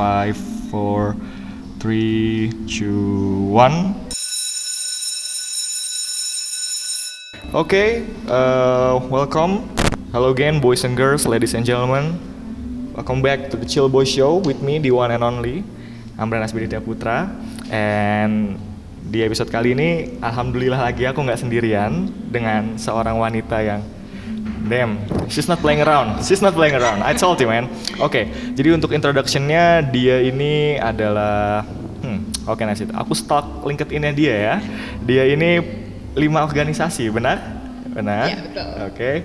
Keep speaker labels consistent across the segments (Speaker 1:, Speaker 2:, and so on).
Speaker 1: Five, four, three, two, one. Okay, uh, welcome. Hello again, boys and girls, ladies and gentlemen. Welcome back to the Chill Boy Show with me, the one and only Amran Asbiditya Putra. And di episode kali ini, alhamdulillah lagi aku nggak sendirian dengan seorang wanita yang Damn, she's not playing around. She's not playing around. I told you, man. Oke, jadi untuk introductionnya dia ini adalah, hmm, oke okay, Aku stalk LinkedIn-nya dia ya. Dia ini lima organisasi, benar? Benar.
Speaker 2: Betul.
Speaker 1: Oke. Okay.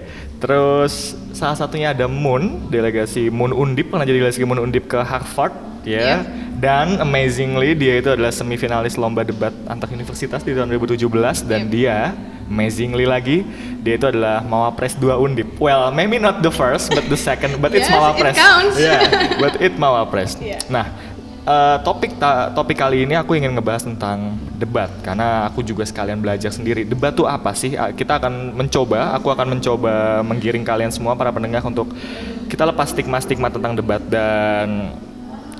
Speaker 1: Terus salah satunya ada Moon, delegasi Moon Undip pernah jadi delegasi Moon Undip ke Harvard, ya. Yeah. Dan amazingly dia itu adalah semifinalis lomba debat antar universitas di tahun 2017 dan yep. dia amazingly lagi dia itu adalah Mawapres 2 Undip. Well, maybe not the first but the second, but
Speaker 2: yes,
Speaker 1: it's Mawapres.
Speaker 2: It counts.
Speaker 1: yeah, but it Mawapres.
Speaker 2: Yeah.
Speaker 1: Nah, uh, topik ta topik kali ini aku ingin ngebahas tentang debat karena aku juga sekalian belajar sendiri. Debat tuh apa sih? Kita akan mencoba, aku akan mencoba menggiring kalian semua para pendengar untuk kita lepas stigma-stigma tentang debat dan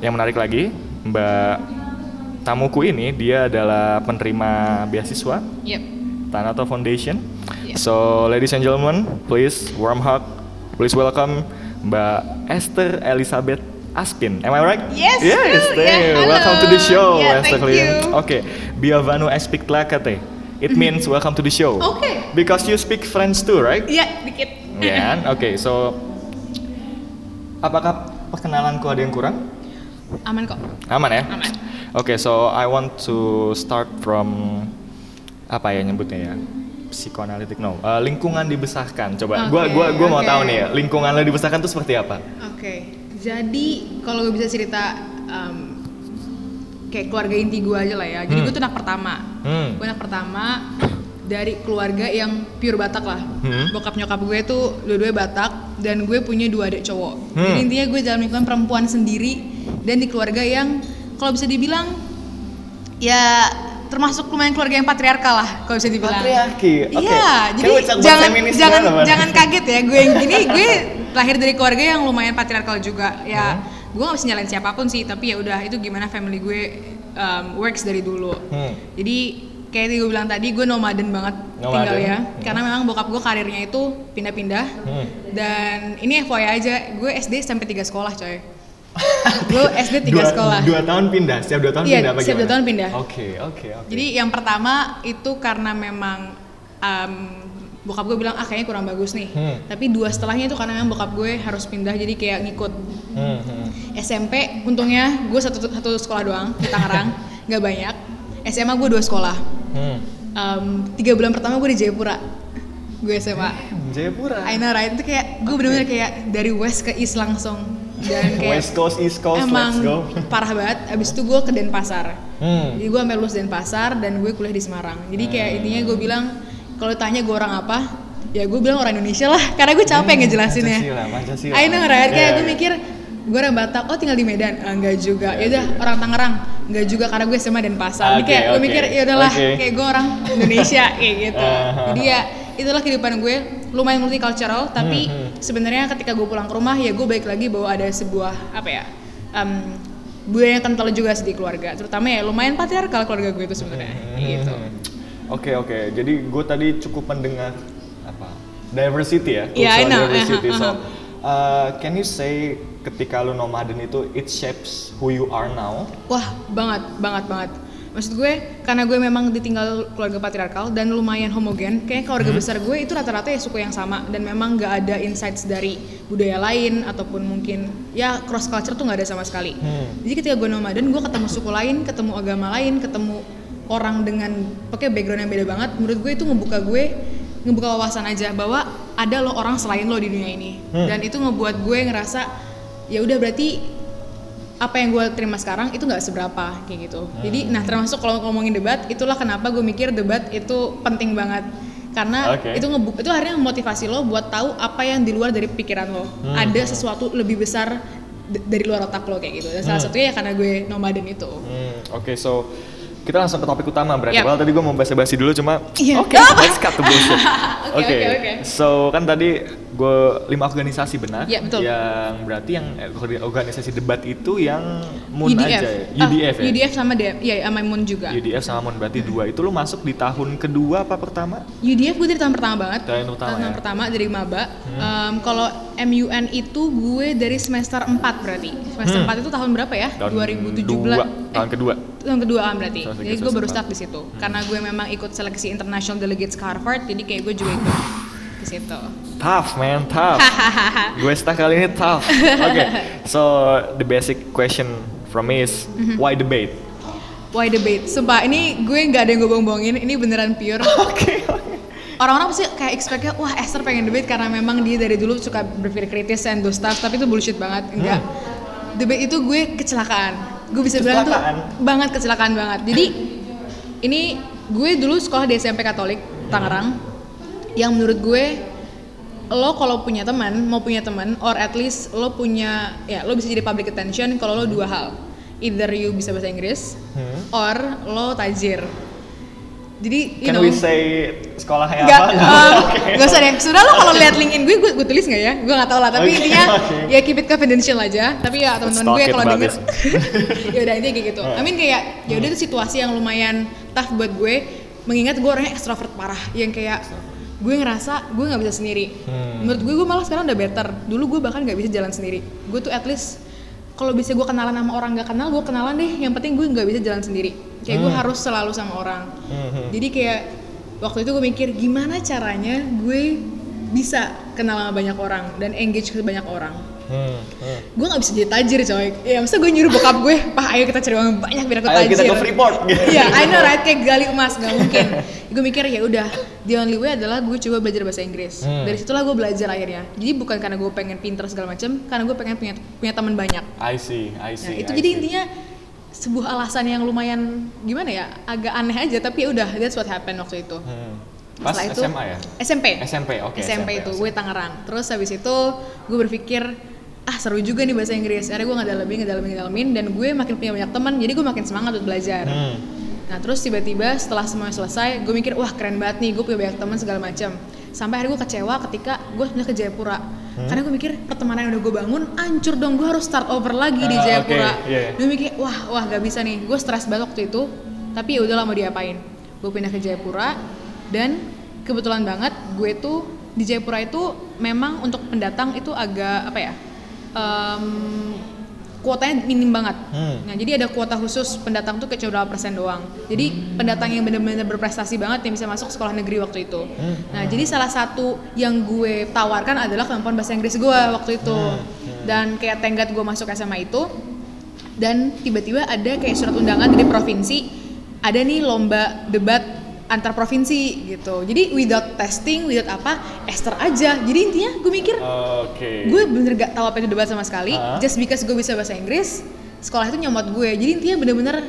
Speaker 1: yang menarik lagi, Mbak tamuku ini dia adalah penerima beasiswa.
Speaker 2: Yep
Speaker 1: Tanato Foundation. Yeah. So, ladies and gentlemen, please warm hug, please welcome Mbak Esther Elizabeth Aspin. Am I right?
Speaker 2: Yes.
Speaker 1: Yes.
Speaker 2: Yeah,
Speaker 1: welcome to the show,
Speaker 2: yeah,
Speaker 1: Esther
Speaker 2: thank you.
Speaker 1: Okay. À speak tlakate. It means welcome to the show.
Speaker 2: Okay.
Speaker 1: Because you speak French too, right?
Speaker 2: Iya, yeah, dikit.
Speaker 1: Yeah. Oke, okay, so apakah perkenalanku ada yang kurang?
Speaker 2: Aman kok.
Speaker 1: Aman ya?
Speaker 2: Aman.
Speaker 1: Oke, okay, so I want to start from apa ya nyebutnya ya psikoanalitik no uh, lingkungan dibesarkan coba okay, gua gua gua okay. mau tahu nih ya lingkungan lo dibesarkan tuh seperti apa
Speaker 2: oke okay. jadi kalau gue bisa cerita um, kayak keluarga inti gue aja lah ya jadi hmm. gue tuh anak pertama hmm. gue anak pertama dari keluarga yang pure Batak lah hmm. bokap nyokap gue tuh dua-duanya Batak dan gue punya dua adik cowok hmm. jadi intinya gue dalam lingkungan perempuan sendiri dan di keluarga yang kalau bisa dibilang ya termasuk lumayan keluarga yang patriarkal lah kalau bisa dibilang.
Speaker 1: Patriarki.
Speaker 2: Okay. Iya, jadi jangan jangan jangan kaget ya gue yang gini gue lahir dari keluarga yang lumayan patriarkal juga. Ya, hmm. gue gak bisa nyalain siapa pun sih, tapi ya udah itu gimana family gue um, works dari dulu. Hmm. Jadi kayak gue bilang tadi gue nomaden banget nomaden. tinggal ya hmm. karena memang bokap gue karirnya itu pindah-pindah hmm. dan ini FYI aja gue SD sampai tiga sekolah coy gue SD tiga
Speaker 1: dua,
Speaker 2: sekolah.
Speaker 1: Dua tahun pindah, setiap dua tahun
Speaker 2: iya,
Speaker 1: pindah
Speaker 2: setiap dua tahun pindah.
Speaker 1: Oke, okay, oke, okay, oke. Okay.
Speaker 2: Jadi yang pertama itu karena memang um, bokap gue bilang ah kayaknya kurang bagus nih. Hmm. Tapi dua setelahnya itu karena memang bokap gue harus pindah jadi kayak ngikut. Hmm, hmm. SMP untungnya gue satu satu sekolah doang di Tangerang, nggak banyak. SMA gue dua sekolah. Hmm. Um, tiga bulan pertama gue di Jayapura. Gue SMA.
Speaker 1: Jayapura.
Speaker 2: I know right itu kayak gue okay. bener-bener kayak dari west ke east langsung dan kayak
Speaker 1: West Coast East Coast
Speaker 2: emang
Speaker 1: let's go.
Speaker 2: parah banget. Abis itu gue ke Denpasar. Hmm. jadi gue sampai lulus Denpasar dan gue kuliah di Semarang. Jadi kayak hmm. intinya gue bilang kalau tanya gue orang apa ya gue bilang orang Indonesia lah. Karena gue capek hmm, ngejelasinnya.
Speaker 1: Pancasila, Pancasila.
Speaker 2: I know right? Kayak yeah, gue mikir gue orang Batak oh tinggal di Medan? Ah, enggak juga. Ya udah orang Tangerang? Enggak juga karena gue SMA Denpasar. Okay, jadi kayak okay. gue mikir ya udahlah okay. kayak gue orang Indonesia kayak gitu. Uh-huh. jadi ya itulah kehidupan gue. Lumayan multicultural tapi hmm, hmm. Sebenarnya ketika gue pulang ke rumah ya gue balik lagi bahwa ada sebuah apa ya um, budaya yang kental juga sih di keluarga terutama ya lumayan patriarkal keluarga gue itu sebenarnya hmm, gitu
Speaker 1: oke okay, oke okay. jadi gue tadi cukup mendengar apa diversity ya
Speaker 2: yeah, I know.
Speaker 1: diversity uh -huh. so uh, can you say ketika lu nomaden itu it shapes who you are now
Speaker 2: wah banget banget banget maksud gue karena gue memang ditinggal keluarga patriarkal dan lumayan homogen kayak keluarga hmm. besar gue itu rata-rata ya suku yang sama dan memang nggak ada insights dari budaya lain ataupun mungkin ya cross culture tuh nggak ada sama sekali hmm. jadi ketika gue nomaden gue ketemu suku lain ketemu agama lain ketemu orang dengan pakai background yang beda banget menurut gue itu ngebuka gue ngebuka wawasan aja bahwa ada lo orang selain lo di dunia ini hmm. dan itu ngebuat gue ngerasa ya udah berarti apa yang gue terima sekarang itu nggak seberapa kayak gitu. Hmm. Jadi nah termasuk kalau ngomongin debat itulah kenapa gue mikir debat itu penting banget karena okay. itu ngebuk itu akhirnya memotivasi lo buat tahu apa yang di luar dari pikiran lo. Hmm. Ada sesuatu lebih besar dari luar otak lo kayak gitu. Dan salah hmm. satunya ya karena gue nomaden itu.
Speaker 1: Hmm. Oke, okay, so kita langsung ke topik utama berarti. Yep. Well, tadi gue mau basa-basi dulu cuma
Speaker 2: yeah.
Speaker 1: oke, okay, let's cut the bullshit. Oke, okay, okay, okay. so kan tadi gue lima organisasi benar.
Speaker 2: Iya, betul.
Speaker 1: Yang berarti yang eh, organisasi debat itu yang Moon
Speaker 2: UDF.
Speaker 1: aja ya.
Speaker 2: Ah,
Speaker 1: UDF ya.
Speaker 2: UDF sama DM, iya sama Moon juga.
Speaker 1: UDF sama Moon berarti dua. Itu lu masuk di tahun kedua apa pertama?
Speaker 2: UDF gue dari tahun pertama banget.
Speaker 1: Tahun pertama
Speaker 2: tahun
Speaker 1: ya?
Speaker 2: pertama dari maba. Em, kalau MUN itu gue dari semester 4 berarti. Semester
Speaker 1: Hmm.
Speaker 2: 4 itu tahun berapa ya?
Speaker 1: Tahun
Speaker 2: 2017.
Speaker 1: dua,
Speaker 2: eh,
Speaker 1: tahun kedua.
Speaker 2: tahun kedua kan berarti. Jadi gue baru start di situ. Karena gue memang ikut seleksi international delegates ke Harvard, jadi kayak gue juga ikut di situ.
Speaker 1: Tough man, tough. gue stuck kali ini tough. Oke, so the basic question from me is
Speaker 2: Mm-hmm.
Speaker 1: why debate?
Speaker 2: Why debate? Sumpah, ini gue nggak ada yang gue bohong-bohongin, ini beneran pure.
Speaker 1: Oke, oke.
Speaker 2: Orang-orang pasti kayak expect-nya, wah Esther pengen debate karena memang dia dari dulu suka berpikir kritis and those stuff, tapi itu bullshit banget, enggak. Debate itu gue kecelakaan. Gue bisa bilang tuh banget kecelakaan banget. Jadi ini gue dulu sekolah di SMP Katolik Tangerang, yang menurut gue lo kalau punya teman mau punya teman or at least lo punya ya lo bisa jadi public attention kalau lo dua hal either you bisa bahasa Inggris
Speaker 1: Hmm.
Speaker 2: or lo tajir jadi you
Speaker 1: Can
Speaker 2: know
Speaker 1: we say sekolahnya
Speaker 2: Gak,
Speaker 1: apa?
Speaker 2: eh,
Speaker 1: Oke.
Speaker 2: gak usah deh. Sudah lo kalau lihat LinkedIn gue, gue, gue tulis nggak ya? Gue nggak tahu lah. Tapi
Speaker 1: Oke,
Speaker 2: intinya
Speaker 1: oke.
Speaker 2: ya keep it confidential aja. Tapi ya teman-teman gue kalau denger, ya udah intinya kayak gitu.
Speaker 1: Hmm.
Speaker 2: I mean kayak ya udah itu situasi yang lumayan tough buat gue. Mengingat gue orangnya extrovert parah, yang kayak gue ngerasa gue nggak bisa sendiri.
Speaker 1: Hmm.
Speaker 2: Menurut gue gue malah sekarang udah better. Dulu gue bahkan nggak bisa jalan sendiri. Gue tuh at least kalau bisa gue kenalan sama orang nggak kenal, gue kenalan deh. Yang penting gue nggak bisa jalan sendiri. Kayak gue
Speaker 1: Hmm.
Speaker 2: harus selalu sama orang.
Speaker 1: Mhm.
Speaker 2: Jadi kayak waktu itu gue mikir gimana caranya gue bisa kenal sama banyak orang dan engage ke banyak orang.
Speaker 1: Hmm, hmm.
Speaker 2: Gue nggak bisa jadi tajir coy. Ya masa gue nyuruh bokap gue, pah ayo kita cari uang banyak biar aku
Speaker 1: Ayo
Speaker 2: tajir.
Speaker 1: kita ke Freeport.
Speaker 2: Iya, I know right kayak gali emas nggak mungkin. gue mikir ya udah, the only way adalah gue coba belajar bahasa Inggris.
Speaker 1: Hmm.
Speaker 2: Dari situlah gue belajar akhirnya. Jadi bukan karena gue pengen pinter segala macam, karena gue pengen punya punya teman banyak.
Speaker 1: I see, I
Speaker 2: Nah,
Speaker 1: see.
Speaker 2: itu
Speaker 1: I
Speaker 2: jadi
Speaker 1: see.
Speaker 2: intinya sebuah alasan yang lumayan gimana ya, agak aneh aja tapi ya udah that's what happened waktu itu.
Speaker 1: Hmm. Pas
Speaker 2: Setelah itu-
Speaker 1: SMA ya?
Speaker 2: SMP.
Speaker 1: SMP, oke.
Speaker 2: SMP itu gue Tangerang. Terus habis itu gue berpikir ah seru juga nih bahasa Inggris. Akhirnya gue ngedalamin, ngedalamin, ngedalamin dan gue makin punya banyak teman. Jadi gue makin semangat untuk belajar.
Speaker 1: Hmm.
Speaker 2: Nah terus tiba-tiba setelah semuanya selesai, gue mikir wah keren banget nih, gue punya banyak teman segala macam. Sampai akhirnya gue kecewa ketika gue pindah ke Jayapura.
Speaker 1: Hmm?
Speaker 2: Karena gue mikir pertemanan yang udah gue bangun hancur dong, gue harus start over lagi di
Speaker 1: Ah,
Speaker 2: Jayapura.
Speaker 1: oke, iya, iya.
Speaker 2: Gue mikir wah wah gak bisa nih, gue stres banget waktu itu. Tapi ya udahlah mau diapain. Gue pindah ke Jayapura dan kebetulan banget gue tuh di Jayapura itu memang untuk pendatang itu agak apa ya? Em, kuotanya minim banget.
Speaker 1: Hmm.
Speaker 2: Nah, jadi ada kuota khusus pendatang tuh kayak cuma persen doang. Jadi pendatang yang benar-benar berprestasi banget yang bisa masuk sekolah negeri waktu itu.
Speaker 1: Hmm.
Speaker 2: Nah, jadi salah satu yang gue tawarkan adalah kemampuan bahasa Inggris gue waktu itu.
Speaker 1: Hmm.
Speaker 2: Dan kayak tenggat gue masuk SMA itu dan tiba-tiba ada kayak surat undangan dari provinsi ada nih lomba debat antar provinsi gitu. Jadi without testing, without apa, Esther aja. Jadi intinya gue mikir
Speaker 1: Oke.
Speaker 2: gue bener gak tahu apa itu debat sama sekali
Speaker 1: Ah.
Speaker 2: just because gue bisa bahasa Inggris sekolah itu nyomot gue jadi intinya bener-bener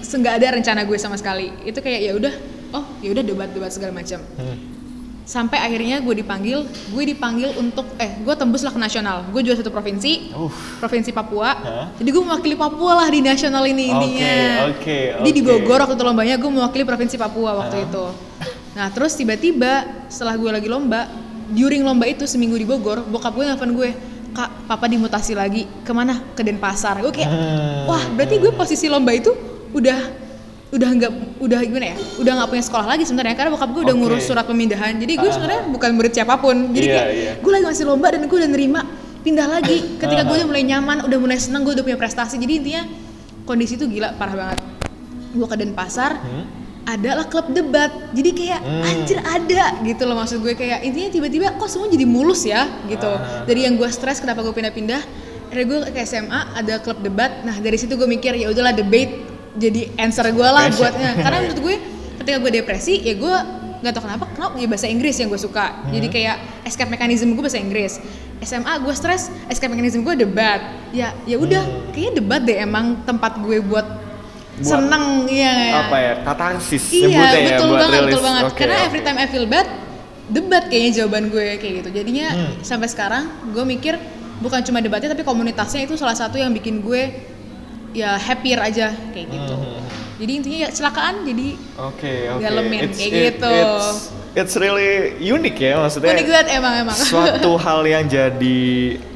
Speaker 2: nggak ada rencana gue sama sekali itu kayak ya udah oh ya udah debat-debat segala macam
Speaker 1: Hmm.
Speaker 2: Sampai akhirnya gue dipanggil gue dipanggil untuk eh gue tembus lah ke nasional gue juara satu provinsi
Speaker 1: Uh.
Speaker 2: provinsi Papua
Speaker 1: Hah?
Speaker 2: jadi gue mewakili Papua lah di nasional ini intinya
Speaker 1: oke,
Speaker 2: jadi di. Bogor waktu itu lombanya gue mewakili provinsi Papua waktu
Speaker 1: Hah?
Speaker 2: itu nah terus tiba-tiba setelah gue lagi lomba during lomba itu seminggu di Bogor bokap gue nelfon gue kak papa dimutasi lagi ke mana ke Denpasar gue kayak wah berarti gue posisi lomba itu udah udah nggak udah gimana ya udah nggak punya sekolah lagi sebenarnya karena bokap gue udah
Speaker 1: Oke.
Speaker 2: ngurus surat pemindahan jadi gue
Speaker 1: Ah.
Speaker 2: sebenarnya bukan murid siapa pun jadi
Speaker 1: Iya,
Speaker 2: kayak
Speaker 1: iya.
Speaker 2: gue lagi masih lomba dan gue udah nerima pindah lagi ketika gue
Speaker 1: Ah.
Speaker 2: udah mulai nyaman udah mulai seneng gue udah punya prestasi jadi intinya kondisi itu gila parah banget gue ke Denpasar
Speaker 1: Hmm?
Speaker 2: adalah klub debat jadi kayak
Speaker 1: Hmm.
Speaker 2: anjir ada gitu loh maksud gue kayak intinya tiba-tiba kok semua jadi mulus ya gitu
Speaker 1: Ah.
Speaker 2: dari yang gue stres kenapa gue pindah-pindah akhirnya gue ke SMA ada klub debat nah dari situ gue mikir ya udahlah debate jadi answer gue lah
Speaker 1: Passion.
Speaker 2: buatnya karena menurut gue ketika gue depresi ya gue nggak tahu kenapa kenapa ya bahasa Inggris yang gue suka jadi kayak escape mechanism gue bahasa Inggris SMA gue stres escape mechanism gue debat ya ya udah kayaknya debat deh emang tempat gue buat,
Speaker 1: Buat
Speaker 2: seneng iya
Speaker 1: Apa ya? Katarsis
Speaker 2: Iya,
Speaker 1: ya
Speaker 2: betul
Speaker 1: buat
Speaker 2: banget,
Speaker 1: rilis.
Speaker 2: betul banget.
Speaker 1: Oke,
Speaker 2: Karena
Speaker 1: oke.
Speaker 2: every time I feel bad, debat kayaknya jawaban gue kayak gitu. Jadinya
Speaker 1: Hmm.
Speaker 2: sampai sekarang gue mikir bukan cuma debatnya tapi komunitasnya itu salah satu yang bikin gue ya happier aja kayak gitu.
Speaker 1: Hmm, hmm, hmm.
Speaker 2: Jadi intinya ya kecelakaan jadi
Speaker 1: Oke, oke.
Speaker 2: Dalemin,
Speaker 1: It's-
Speaker 2: kayak
Speaker 1: it-
Speaker 2: gitu.
Speaker 1: It's, it's really unik ya maksudnya.
Speaker 2: unik banget emang emang.
Speaker 1: Suatu hal yang jadi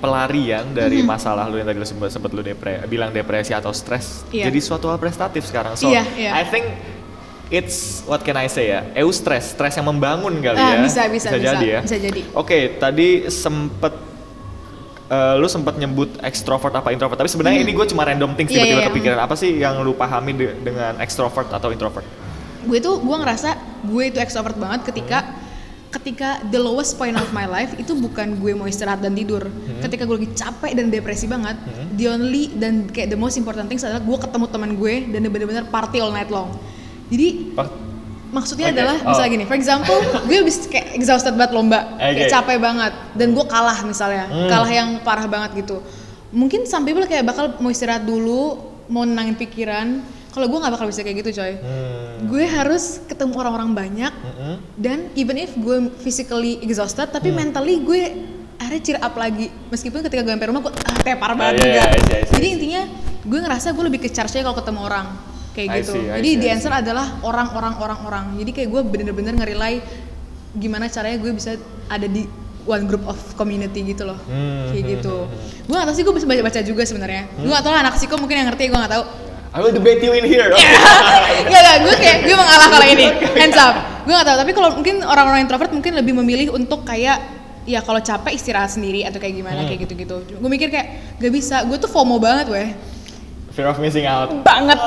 Speaker 1: pelarian dari masalah lu yang tadi lu sempat sempat lu depre, bilang depresi atau stres,
Speaker 2: Iya.
Speaker 1: jadi suatu hal prestatif sekarang. So,
Speaker 2: Iya, iya.
Speaker 1: I think it's what can I say ya? Eustress, stres yang membangun kali
Speaker 2: Ah,
Speaker 1: ya.
Speaker 2: bisa, bisa, bisa.
Speaker 1: jadi ya.
Speaker 2: Bisa jadi.
Speaker 1: Oke, tadi sempet eh, lu sempat nyebut extrovert apa introvert, tapi sebenarnya ini gue cuma random things
Speaker 2: Iya,
Speaker 1: tiba-tiba
Speaker 2: iya, iya.
Speaker 1: kepikiran. Apa sih yang lu pahami de- dengan extrovert atau introvert?
Speaker 2: gue tuh gue ngerasa gue itu extrovert banget ketika ketika the lowest point of my life itu bukan gue mau istirahat dan tidur. Ketika gue lagi capek dan depresi banget the only dan kayak the most important things adalah gue ketemu teman gue dan bener-bener party all night long. Jadi
Speaker 1: Pak-
Speaker 2: maksudnya
Speaker 1: Oke,
Speaker 2: adalah
Speaker 1: oh.
Speaker 2: misalnya gini for example gue habis kayak exhausted banget lomba kayak
Speaker 1: Oke.
Speaker 2: capek banget dan gue kalah misalnya
Speaker 1: Hmm.
Speaker 2: kalah yang parah banget gitu mungkin some people kayak bakal mau istirahat dulu mau nenangin pikiran kalau gue nggak bakal bisa kayak gitu coy
Speaker 1: Hmm.
Speaker 2: gue harus ketemu orang-orang banyak
Speaker 1: Mm-mm.
Speaker 2: dan even if gue physically exhausted tapi
Speaker 1: Hmm.
Speaker 2: mentally gue akhirnya cheer up lagi meskipun ketika gue sampai rumah gue ah tepar banget
Speaker 1: iya,
Speaker 2: juga
Speaker 1: iya, iya, iya,
Speaker 2: jadi
Speaker 1: iya.
Speaker 2: intinya gue ngerasa gue lebih ke charge kalau ketemu orang kayak
Speaker 1: I
Speaker 2: gitu
Speaker 1: see, I
Speaker 2: jadi
Speaker 1: see,
Speaker 2: the
Speaker 1: I
Speaker 2: answer adalah orang-orang orang-orang jadi kayak gue bener-bener ngerilai gimana caranya gue bisa ada di one group of community gitu loh
Speaker 1: Hmm,
Speaker 2: kayak
Speaker 1: hmm,
Speaker 2: gitu
Speaker 1: hmm, hmm.
Speaker 2: gue gak tau sih gue bisa baca-baca juga sebenarnya gue gak tau lah anak psiko mungkin yang ngerti gue gak tau
Speaker 1: I will debate you in here.
Speaker 2: Iya. Enggak, enggak, gue kayak gue mengalah kalau ini. Hands up. Gue gak tahu, tapi kalau mungkin orang-orang introvert mungkin lebih memilih untuk kayak ya kalau capek istirahat sendiri atau kayak gimana
Speaker 1: Hmm.
Speaker 2: kayak gitu-gitu. Gue mikir kayak gak bisa, gue tuh FOMO banget weh.
Speaker 1: Fear of missing out.
Speaker 2: Banget.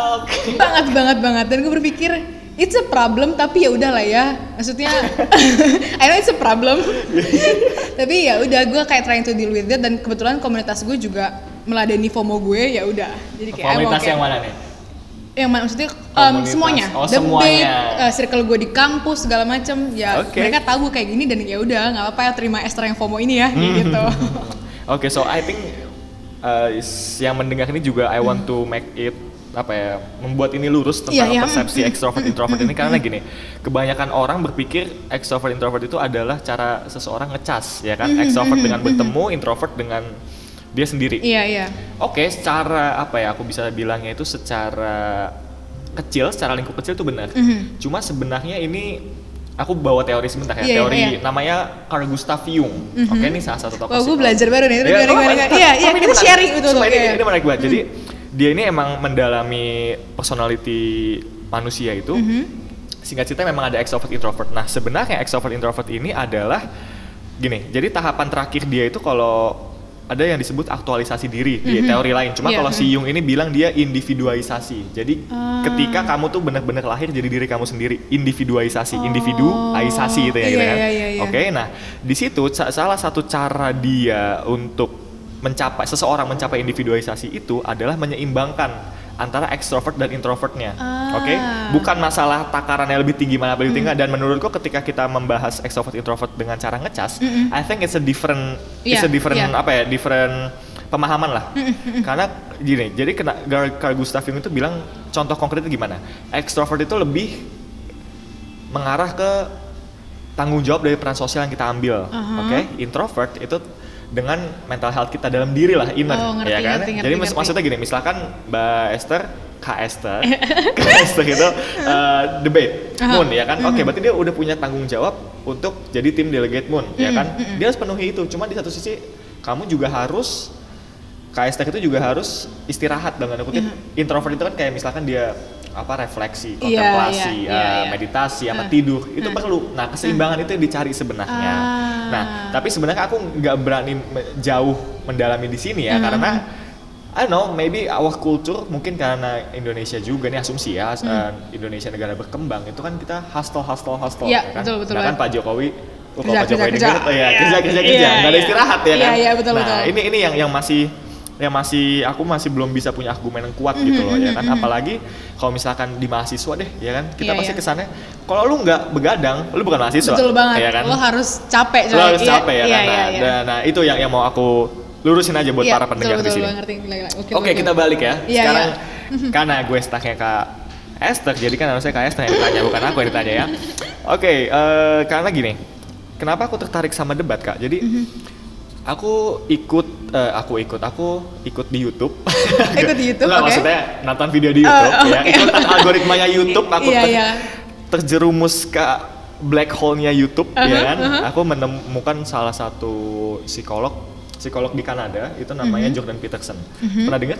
Speaker 2: Banget banget banget dan gue berpikir it's a problem tapi ya udahlah ya. Maksudnya I know it's a problem. tapi ya udah gue kayak trying to deal with it dan kebetulan komunitas gue juga meladeni FOMO gue ya udah. Jadi kayak
Speaker 1: Komunitas
Speaker 2: okay
Speaker 1: yang mana nih?
Speaker 2: yang mana maksudnya um, semuanya
Speaker 1: Oh,
Speaker 2: The
Speaker 1: semuanya.
Speaker 2: bait, uh, circle gue di kampus segala macem ya
Speaker 1: Oke.
Speaker 2: mereka tahu gue kayak gini dan ya udah nggak apa-apa ya terima Esther yang FOMO ini ya
Speaker 1: Hmm.
Speaker 2: gitu
Speaker 1: Oke, so I think uh, yang mendengar ini juga I want to make it apa ya membuat ini lurus tentang
Speaker 2: Iya, iya.
Speaker 1: persepsi extrovert introvert ini. Karena gini kebanyakan orang berpikir extrovert introvert itu adalah cara seseorang ngecas ya kan? Extrovert dengan bertemu introvert dengan dia sendiri.
Speaker 2: Iya iya.
Speaker 1: Oke, secara apa ya? Aku bisa bilangnya itu secara kecil, secara lingkup kecil itu benar.
Speaker 2: Mhm.
Speaker 1: Cuma sebenarnya ini aku bawa teori sebentar ya.
Speaker 2: Iya, iya,
Speaker 1: teori
Speaker 2: iya.
Speaker 1: namanya Carl Gustav Jung. Oke, ini salah satu tokoh.
Speaker 2: wah gue belajar baru nih iya iya
Speaker 1: Tapi ini
Speaker 2: kita sharing
Speaker 1: Sumpah,
Speaker 2: betul
Speaker 1: ini,
Speaker 2: iya.
Speaker 1: ini menarik banget. Jadi dia ini emang mendalami personality manusia itu.
Speaker 2: Mhm.
Speaker 1: Singkat cerita memang ada extrovert introvert. Nah, sebenarnya extrovert introvert ini adalah gini. Jadi tahapan terakhir dia itu kalau ada yang disebut aktualisasi diri di
Speaker 2: Mhm.
Speaker 1: teori lain. Cuma
Speaker 2: Iya,
Speaker 1: kalau si. Jung ini bilang dia individualisasi. Jadi
Speaker 2: Ah.
Speaker 1: ketika kamu tuh benar-benar lahir jadi diri kamu sendiri, individualisasi, individualisasi itu ya gitu
Speaker 2: iya,
Speaker 1: kan.
Speaker 2: iya, iya, iya.
Speaker 1: Oke, nah di situ sa- salah satu cara dia untuk mencapai seseorang mencapai individualisasi itu adalah menyeimbangkan antara extrovert dan introvertnya.
Speaker 2: Ah.
Speaker 1: Oke, bukan masalah takarannya lebih tinggi mana lebih tinggi dan menurutku ketika kita membahas extrovert introvert dengan cara ngecas,
Speaker 2: Mm-mm.
Speaker 1: I think it's a different it's a different
Speaker 2: iya.
Speaker 1: apa ya, different pemahaman lah. Karena gini, jadi kena Carl Gustav Jung itu bilang contoh konkretnya gimana? Extrovert itu lebih mengarah ke tanggung jawab dari peran sosial yang kita ambil.
Speaker 2: Aha.
Speaker 1: Oke, introvert itu dengan mental health kita dalam diri lah inner,
Speaker 2: Oh, ngerti,
Speaker 1: ya kan?
Speaker 2: ngerti, ngerti,
Speaker 1: Jadi
Speaker 2: ngerti.
Speaker 1: maksudnya gini, misalkan Mbak Esther, Kak Esther, Kak Esther itu uh, debate
Speaker 2: Aha.
Speaker 1: Moon ya kan? Oke,
Speaker 2: Mhm.
Speaker 1: berarti dia udah punya tanggung jawab untuk jadi tim delegate Moon, ya
Speaker 2: Mhm,
Speaker 1: kan?
Speaker 2: mhm.
Speaker 1: Dia harus penuhi itu. Cuma di satu sisi kamu juga harus Kak Esther itu juga harus istirahat dengan kutip introvert itu kan kayak misalkan dia apa refleksi.
Speaker 2: Iya,
Speaker 1: kontemplasi,
Speaker 2: iya,
Speaker 1: eh,
Speaker 2: iya, iya.
Speaker 1: meditasi, apa
Speaker 2: Ah.
Speaker 1: tidur itu perlu. Nah keseimbangan itu yang dicari sebenarnya.
Speaker 2: Ah.
Speaker 1: Nah tapi sebenarnya aku nggak berani jauh mendalami di sini ya
Speaker 2: Hmm.
Speaker 1: karena I don't know maybe our culture mungkin karena Indonesia juga nih asumsi ya eh, Indonesia negara berkembang itu kan kita hustle hustle hustle
Speaker 2: Hmm.
Speaker 1: Ya kan.
Speaker 2: betul, betul
Speaker 1: Nah, kan. Pak Jokowi oh, kalau
Speaker 2: Kerja,
Speaker 1: Pak Jokowi
Speaker 2: kerja, kerja.
Speaker 1: oh ya,
Speaker 2: Iya,
Speaker 1: kerja kerja
Speaker 2: iya,
Speaker 1: kerja nggak ada
Speaker 2: iya.
Speaker 1: istirahat ya
Speaker 2: Iya,
Speaker 1: kan
Speaker 2: iya, betul,
Speaker 1: nah
Speaker 2: betul.
Speaker 1: ini ini yang yang masih yang masih aku masih belum bisa punya argumen yang kuat gitu loh ya kan
Speaker 2: mhm, mhm.
Speaker 1: apalagi kalau misalkan di mahasiswa deh ya kan kita
Speaker 2: Iya,
Speaker 1: pasti
Speaker 2: iya.
Speaker 1: kesannya kalau lu nggak begadang lu bukan mahasiswa
Speaker 2: betul banget
Speaker 1: ya kan
Speaker 2: lo harus capek
Speaker 1: lu harus
Speaker 2: Iya,
Speaker 1: capek ya
Speaker 2: iya,
Speaker 1: kan nah,
Speaker 2: iya.
Speaker 1: dan- nah itu yang yang mau aku lurusin aja buat
Speaker 2: Iya,
Speaker 1: para pendengar
Speaker 2: betul,
Speaker 1: di sini oke
Speaker 2: gokil.
Speaker 1: kita balik ya
Speaker 2: Iya,
Speaker 1: sekarang
Speaker 2: iya.
Speaker 1: karena gue stucknya kak Esther jadi kan harusnya kak Esther yang ditanya bukan aku yang ditanya ya oke eh, karena gini kenapa aku tertarik sama debat kak jadi
Speaker 2: Mhm.
Speaker 1: Aku ikut, eh, aku ikut, aku ikut di YouTube.
Speaker 2: Ikut di YouTube,
Speaker 1: Nggak,
Speaker 2: oke.
Speaker 1: maksudnya nonton video di YouTube
Speaker 2: Oh,
Speaker 1: ya.
Speaker 2: oke.
Speaker 1: Ikutan algoritmanya YouTube, aku
Speaker 2: Iya,
Speaker 1: ter-
Speaker 2: iya.
Speaker 1: terjerumus ke black hole-nya YouTube
Speaker 2: Uh-huh,
Speaker 1: ya kan.
Speaker 2: uh-huh.
Speaker 1: Aku menemukan salah satu psikolog, psikolog di Kanada itu namanya
Speaker 2: Mm-hmm.
Speaker 1: Jordan Peterson. Pernah dengar?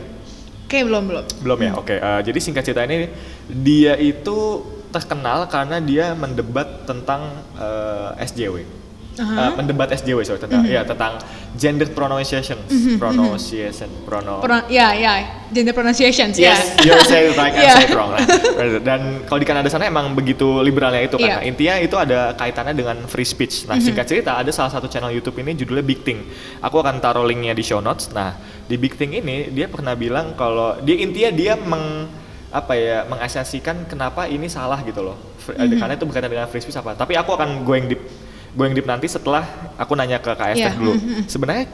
Speaker 2: Kayak belum belum.
Speaker 1: Belum ya, oke. Eh, jadi singkat cerita ini dia itu terkenal karena dia mendebat tentang eh, SJW.
Speaker 2: Aha.
Speaker 1: Eh, mendebat SJW sorry tentang
Speaker 2: Mhm.
Speaker 1: ya tentang gender pronunciation, pronunciation, prono.
Speaker 2: Pro- ya ya gender pronunciations
Speaker 1: Yes,
Speaker 2: ya.
Speaker 1: you're saying right,
Speaker 2: Yeah.
Speaker 1: saying wrong. Nah, Dan kalau di Kanada sana emang begitu liberalnya itu kan. Nah, intinya itu ada kaitannya dengan free speech. Nah, singkat cerita ada salah satu channel YouTube ini judulnya Big Thing. Aku akan taruh linknya di show notes. Nah, di Big Thing ini dia pernah bilang kalau dia intinya dia meng apa ya mengasasikan kenapa ini salah gitu loh. Fr- Karena itu berkaitan dengan free speech apa. Tapi aku akan going deep going deep nanti setelah aku nanya ke KS
Speaker 2: Iya,
Speaker 1: dulu.
Speaker 2: mhm.
Speaker 1: Sebenarnya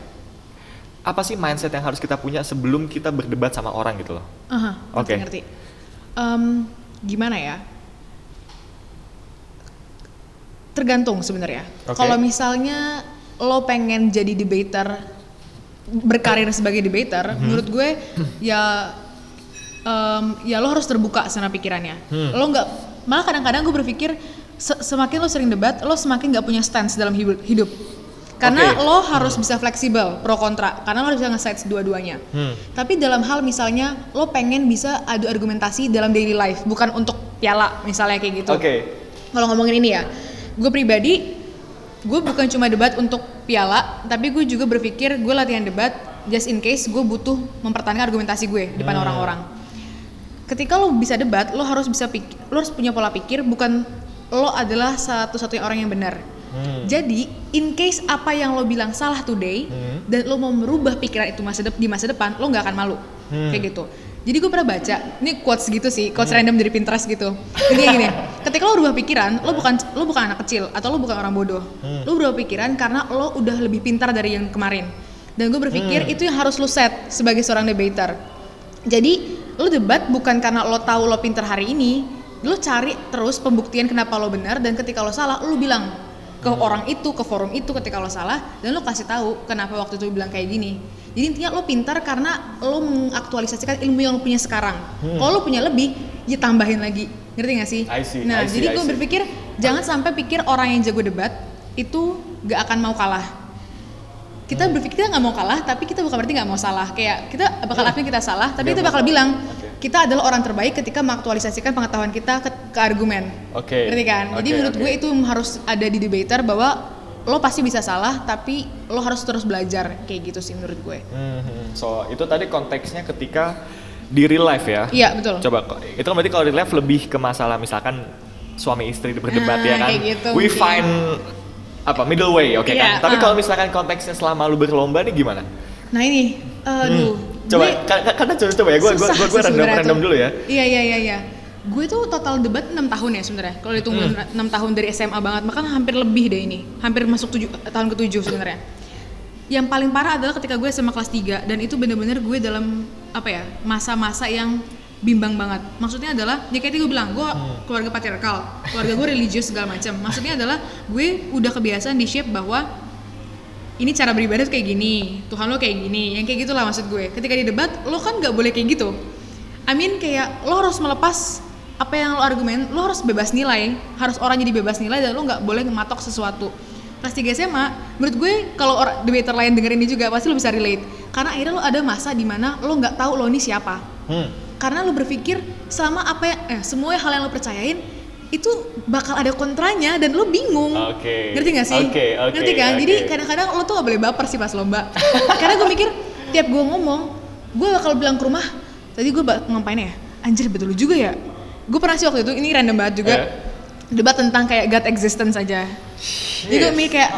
Speaker 1: apa sih mindset yang harus kita punya sebelum kita berdebat sama orang gitu loh?
Speaker 2: Aha, ngerti,
Speaker 1: Oke.
Speaker 2: ngerti. Em, gimana ya? Tergantung sebenarnya.
Speaker 1: Oke.
Speaker 2: Kalau misalnya lo pengen jadi debater, berkarir sebagai debater,
Speaker 1: Mhm.
Speaker 2: menurut gue ya em, ya lo harus terbuka sama pikirannya.
Speaker 1: Hmm.
Speaker 2: Lo nggak malah kadang-kadang gue berpikir se- semakin lo sering debat, lo semakin nggak punya stance dalam hidup. Karena
Speaker 1: Oke.
Speaker 2: lo harus bisa fleksibel pro kontra, karena lo harus bisa nge-sides dua-duanya.
Speaker 1: Hmm.
Speaker 2: Tapi dalam hal misalnya lo pengen bisa adu argumentasi dalam daily life, bukan untuk piala misalnya kayak gitu.
Speaker 1: Oke.
Speaker 2: Kalau ngomongin ini ya, gue pribadi, gue bukan cuma debat untuk piala, tapi gue juga berpikir gue latihan debat just in case gue butuh mempertahankan argumentasi gue di depan
Speaker 1: Hmm.
Speaker 2: orang-orang. Ketika lo bisa debat, lo harus bisa pikir, lo harus punya pola pikir, bukan lo adalah satu-satunya orang yang benar.
Speaker 1: Hmm.
Speaker 2: Jadi, in case apa yang lo bilang salah today
Speaker 1: Hmm.
Speaker 2: dan lo mau merubah pikiran itu masa di masa depan, lo nggak akan malu.
Speaker 1: Hmm.
Speaker 2: Kayak gitu. Jadi gue pernah baca, ini quotes gitu sih, quotes random dari Pinterest gitu. Intinya gini, ketika lo berubah pikiran, lo bukan lo bukan anak kecil atau lo bukan orang bodoh.
Speaker 1: Hmm.
Speaker 2: Lo berubah pikiran karena lo udah lebih pintar dari yang kemarin. Dan gue berpikir
Speaker 1: Hmm.
Speaker 2: itu yang harus lo set sebagai seorang debater. Jadi lo debat bukan karena lo tahu lo pintar hari ini, lo cari terus pembuktian kenapa lo benar dan ketika lo salah lo bilang ke orang itu, ke forum itu ketika lo salah dan lo kasih tahu kenapa waktu itu bilang kayak gini. Jadi intinya lo pintar karena lo mengaktualisasikan ilmu yang lo punya sekarang.
Speaker 1: Hmm.
Speaker 2: Kalau lo punya lebih, ya tambahin lagi. Ngerti gak sih?
Speaker 1: I see,
Speaker 2: nah,
Speaker 1: I see,
Speaker 2: jadi gue berpikir jangan sampai pikir orang yang jago debat itu gak akan mau kalah kita
Speaker 1: Hmm.
Speaker 2: berpikir kita nggak mau kalah tapi kita bukan berarti nggak mau salah kayak kita bakal akui kita salah tapi kita bakal bilang. Kita adalah orang terbaik ketika mengaktualisasikan pengetahuan kita ke, ke argumen
Speaker 1: Oke.
Speaker 2: ngerti kan jadi
Speaker 1: Oke,
Speaker 2: menurut
Speaker 1: oke.
Speaker 2: gue itu harus ada di debater bahwa lo pasti bisa salah tapi lo harus terus belajar kayak gitu sih menurut gue
Speaker 1: Mhm. So itu tadi konteksnya ketika di real life ya.
Speaker 2: iya betul
Speaker 1: Coba itu kan berarti kalau real life lebih ke masalah misalkan suami istri berdebat
Speaker 2: Ah,
Speaker 1: ya kan.
Speaker 2: kayak gitu
Speaker 1: We
Speaker 2: mungkin.
Speaker 1: find apa middle way, oke
Speaker 2: Iya,
Speaker 1: kan. Tapi
Speaker 2: ah.
Speaker 1: kalau misalkan konteksnya selama lu berlomba nih gimana?
Speaker 2: nah ini aduh
Speaker 1: Hmm. Coba
Speaker 2: gue-
Speaker 1: ka- ka- karena coba coba ya, gue gue gue random random dulu ya.
Speaker 2: Iya iya iya iya. Gue tuh total debat 6 tahun ya sebenarnya. Kalau dihitung
Speaker 1: Hmm.
Speaker 2: 6 tahun dari SMA banget, bahkan hampir lebih deh ini. Hampir masuk tujuh, tahun ke-7 sebenarnya. Yang paling parah adalah ketika gue SMA kelas 3 dan itu bener-bener gue dalam apa ya? masa-masa yang bimbang banget. Maksudnya adalah ya kayak tadi gue bilang, gue
Speaker 1: Hmm.
Speaker 2: keluarga patriarkal, keluarga gue religius segala macam. Maksudnya adalah gue udah kebiasaan di shape bahwa ini cara beribadah kayak gini, Tuhan lo kayak gini, yang kayak gitulah maksud gue. Ketika di debat, lo kan nggak boleh kayak gitu. I mean kayak lo harus melepas apa yang lo argumen, lo harus bebas nilai, harus orang jadi bebas nilai dan lo nggak boleh ngematok sesuatu. Kelas 3 SMA, menurut gue kalau orang debater lain denger ini juga pasti lo bisa relate. Karena akhirnya lo ada masa di mana lo nggak tahu lo ini siapa.
Speaker 1: Hmm.
Speaker 2: Karena lo berpikir selama apa yang, eh, semua hal yang lo percayain itu bakal ada kontranya dan lo bingung.
Speaker 1: Oke.
Speaker 2: Ngerti gak sih?
Speaker 1: Oke, oke,
Speaker 2: Ngerti kan? Jadi
Speaker 1: oke.
Speaker 2: kadang-kadang lo tuh gak boleh baper sih pas lomba. Karena gue mikir tiap gue ngomong, gue bakal bilang ke rumah, tadi gue ngapain ya? Anjir betul juga ya. Gue pernah sih waktu itu, ini random banget juga.
Speaker 1: Eh.
Speaker 2: Debat tentang kayak God existence aja. Jadi gue mikir kayak,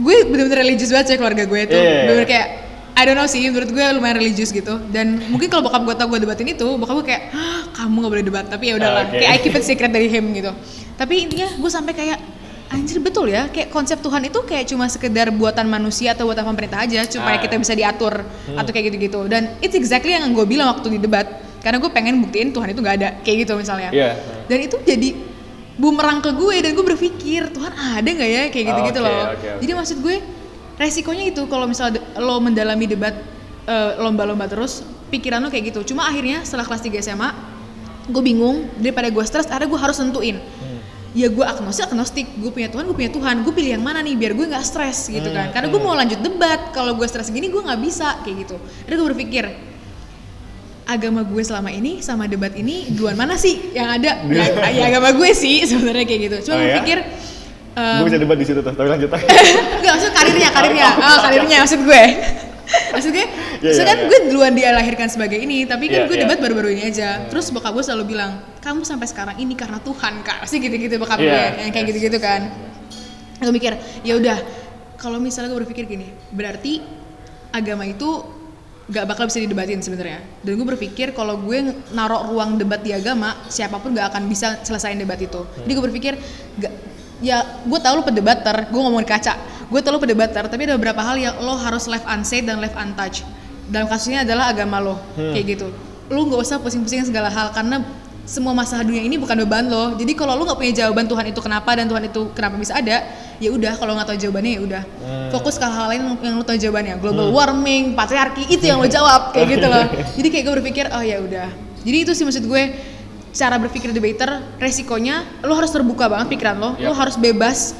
Speaker 2: gue bener-bener religius banget sih keluarga gue tuh.
Speaker 1: Yeah.
Speaker 2: Bener-bener kayak, I don't know sih, menurut gue lumayan religius gitu. Dan mungkin kalau bokap gue tau gue debatin itu, bokap gue kayak, "Hah, kamu gak boleh debat. Tapi ya udahlah,
Speaker 1: Oke.
Speaker 2: kayak I keep it secret dari him gitu. Tapi intinya gue sampai kayak, anjir betul ya, kayak konsep Tuhan itu kayak cuma sekedar buatan manusia atau buatan pemerintah aja supaya
Speaker 1: Ah.
Speaker 2: kita bisa diatur atau kayak gitu-gitu. Dan it's exactly yang gue bilang waktu di debat. Karena gue pengen buktiin Tuhan itu nggak ada, kayak gitu misalnya.
Speaker 1: Iya.
Speaker 2: Dan itu jadi bumerang ke gue dan gue berpikir Tuhan ada nggak ya kayak gitu-gitu
Speaker 1: Oke,
Speaker 2: loh.
Speaker 1: oke, oke.
Speaker 2: Jadi maksud gue resikonya itu kalau misalnya lo mendalami debat eh, lomba-lomba terus pikiran lo kayak gitu. Cuma akhirnya setelah kelas 3 SMA gue bingung daripada gue stres akhirnya gue harus nentuin. Ya gue agnostik agnostik. Gue punya Tuhan gue punya Tuhan. Gue pilih yang mana nih biar gue nggak stres gitu kan. Karena gue mau lanjut debat. Kalau gue stres gini gue nggak bisa kayak gitu. Akhirnya gue berpikir agama gue selama ini sama debat ini duluan mana sih yang ada? Ya, ya agama gue sih sebenarnya kayak gitu. Cuma
Speaker 1: Oh,
Speaker 2: gue
Speaker 1: ya?
Speaker 2: pikir em,
Speaker 1: gue bisa debat di situ tuh tapi lanjut aja
Speaker 2: Enggak, maksud karirnya, karirnya. Oh, karirnya maksud gue. maksud gue,
Speaker 1: Iya,
Speaker 2: maksud
Speaker 1: iya,
Speaker 2: kan
Speaker 1: iya.
Speaker 2: gue duluan dia lahirkan sebagai ini, tapi kan
Speaker 1: Iya,
Speaker 2: gue
Speaker 1: iya.
Speaker 2: debat baru-baru ini aja. Terus bokap gue selalu bilang, kamu sampai sekarang ini karena Tuhan kak. Pasti gitu-gitu bokap
Speaker 1: Iya.
Speaker 2: gue, yang kayak gitu-gitu kan. Gue mikir, ya udah, kalau misalnya gue berpikir gini, berarti agama itu gak bakal bisa didebatin sebenarnya. Dan gue berpikir kalau gue naruh ruang debat di agama, siapa pun gak akan bisa selesaiin debat itu. Jadi gue berpikir, gak, ya gue tau lo pedebater, gue ngomong di kaca, gue tau lo pedebater, tapi ada beberapa hal yang lo harus left unsaid dan left untouched. Dalam kasusnya adalah agama lo, kayak gitu. Lo gak usah pusing-pusingin segala hal karena semua masalah dunia ini bukan beban lo. Jadi kalau lo nggak punya jawaban Tuhan itu kenapa dan Tuhan itu kenapa bisa ada, ya udah kalau nggak tahu jawabannya ya udah. Fokus ke hal-hal lain yang lo tahu jawabannya. Global warming, patriarki itu yang lo jawab kayak gitu loh. Jadi kayak gue berpikir oh ya udah. Jadi itu sih maksud gue cara berpikir debater resikonya lo harus terbuka banget pikiran lo. Lo
Speaker 1: Yap.
Speaker 2: harus bebas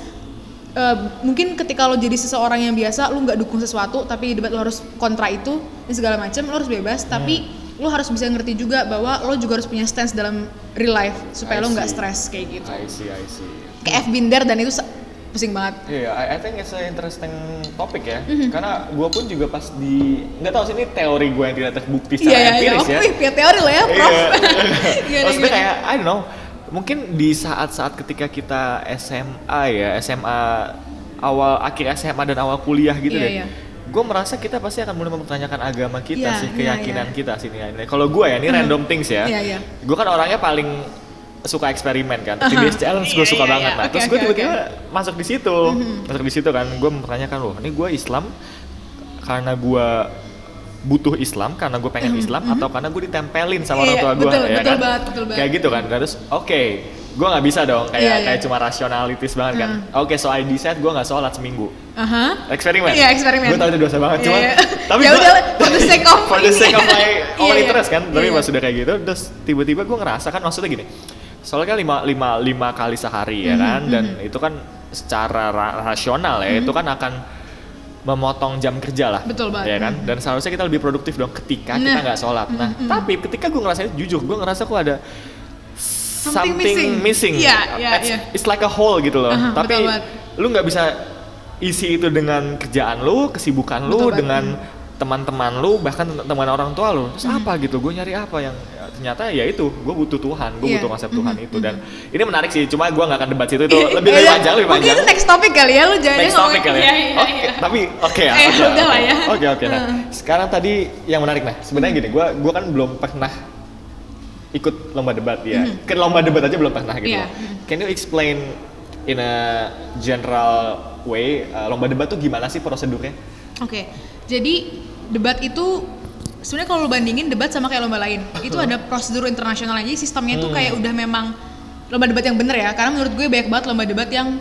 Speaker 2: Eh, mungkin ketika lo jadi seseorang yang biasa lo nggak dukung sesuatu tapi debat lo harus kontra itu dan segala macam lo harus bebas. Tapi lo harus bisa ngerti juga bahwa lo juga harus punya stance dalam real life
Speaker 1: I
Speaker 2: supaya lo nggak stres kayak gitu.
Speaker 1: I see I see.
Speaker 2: Kayak F Binder dan itu pusing banget
Speaker 1: Iya, I, I think it's an interesting topic ya.
Speaker 2: Mhm.
Speaker 1: Karena gue pun juga pas di nggak tahu sih ini teori gue yang tidak terbukti secara
Speaker 2: iya iya iya
Speaker 1: empiris ya.
Speaker 2: Wih, punya teori lo ya prof
Speaker 1: Iya.
Speaker 2: Gimana,
Speaker 1: Maksudnya kayak I don't know. Mungkin di saat-saat ketika kita SMA ya, SMA awal akhir SMA dan awal kuliah gitu
Speaker 2: Iya,
Speaker 1: deh.
Speaker 2: iya.
Speaker 1: Gue merasa kita pasti akan mulai mempertanyakan agama kita
Speaker 2: Iya,
Speaker 1: sih,
Speaker 2: iya,
Speaker 1: keyakinan
Speaker 2: iya.
Speaker 1: kita sih nilai-nilai. Kalau gue ya, ini random things ya.
Speaker 2: Iya, iya.
Speaker 1: Gue kan orangnya paling suka eksperimen kan.
Speaker 2: Aha.
Speaker 1: TBS challenge gue
Speaker 2: Iya,
Speaker 1: suka
Speaker 2: iya,
Speaker 1: banget.
Speaker 2: iya.
Speaker 1: Nah,
Speaker 2: Oke,
Speaker 1: terus gue tiba-tiba masuk di situ, masuk di situ kan. Gue mempertanyakan loh, ini gue Islam karena gue butuh Islam karena gue pengen Islam atau karena gue ditempelin sama orang
Speaker 2: Iya,
Speaker 1: tua gue ya
Speaker 2: betul
Speaker 1: kan?
Speaker 2: banget, betul banget.
Speaker 1: kayak gitu kan terus oke gue nggak bisa dong kayak
Speaker 2: Iya, iya.
Speaker 1: kayak cuma rasionalitis banget kan oke so I decide gue nggak sholat seminggu
Speaker 2: Aha.
Speaker 1: eksperimen
Speaker 2: Iya, eksperimen.
Speaker 1: gue tahu itu dosa banget
Speaker 2: Iya,
Speaker 1: cuma
Speaker 2: iya.
Speaker 1: tapi
Speaker 2: Ya udah, for the sake of
Speaker 1: for the sake of my own
Speaker 2: Iya, iya.
Speaker 1: interest kan tapi
Speaker 2: Iya,
Speaker 1: pas sudah kayak gitu terus tiba-tiba gue ngerasa kan maksudnya gini soalnya kan lima, lima, lima kali sehari ya kan dan itu kan secara ra- rasional ya itu kan akan memotong jam kerja lah
Speaker 2: Betul banget.
Speaker 1: ya kan dan seharusnya kita lebih produktif dong ketika kita
Speaker 2: Nah.
Speaker 1: nggak sholat nah tapi ketika gue ngerasa jujur gue ngerasa kok ada
Speaker 2: Something missing.
Speaker 1: missing.
Speaker 2: Iya, iya,
Speaker 1: It's,
Speaker 2: iya.
Speaker 1: it's like a hole gitu loh.
Speaker 2: Aha,
Speaker 1: Tapi
Speaker 2: betul banget.
Speaker 1: lu nggak bisa isi itu dengan kerjaan lu, kesibukan lu,
Speaker 2: Betul banget.
Speaker 1: dengan teman-teman lu, bahkan teman orang tua lu. Terus
Speaker 2: Hmm.
Speaker 1: apa gitu? Gue nyari apa yang ya, ternyata ya itu, gue butuh Tuhan, gue
Speaker 2: Iya.
Speaker 1: butuh konsep Tuhan
Speaker 2: Mhm,
Speaker 1: itu dan ini menarik sih. Cuma gue nggak akan debat situ itu lebih,
Speaker 2: Iya,
Speaker 1: lebih
Speaker 2: iya.
Speaker 1: panjang, lebih
Speaker 2: Mungkin
Speaker 1: panjang.
Speaker 2: itu next topic kali ya, lu jangan
Speaker 1: Next topic kali ya.
Speaker 2: Iya, iya,
Speaker 1: Oke,
Speaker 2: iya.
Speaker 1: tapi oke ya.
Speaker 2: Eh,
Speaker 1: oke,
Speaker 2: udah
Speaker 1: oke.
Speaker 2: lah ya.
Speaker 1: Oke oke. Nah,
Speaker 2: Hmm.
Speaker 1: sekarang tadi yang menarik nah, sebenarnya gini, gue gua kan belum pernah ikut lomba debat ya. Ke lomba debat aja belum pernah gitu. Loh. Can you explain in a general way uh, lomba debat tuh gimana sih prosedurnya?
Speaker 2: Oke, jadi debat itu sebenarnya kalau lo bandingin debat sama kayak lomba lain, itu ada prosedur internasional aja. Sistemnya tuh
Speaker 1: Hmm.
Speaker 2: kayak udah memang lomba debat yang bener ya. Karena menurut gue banyak banget lomba debat yang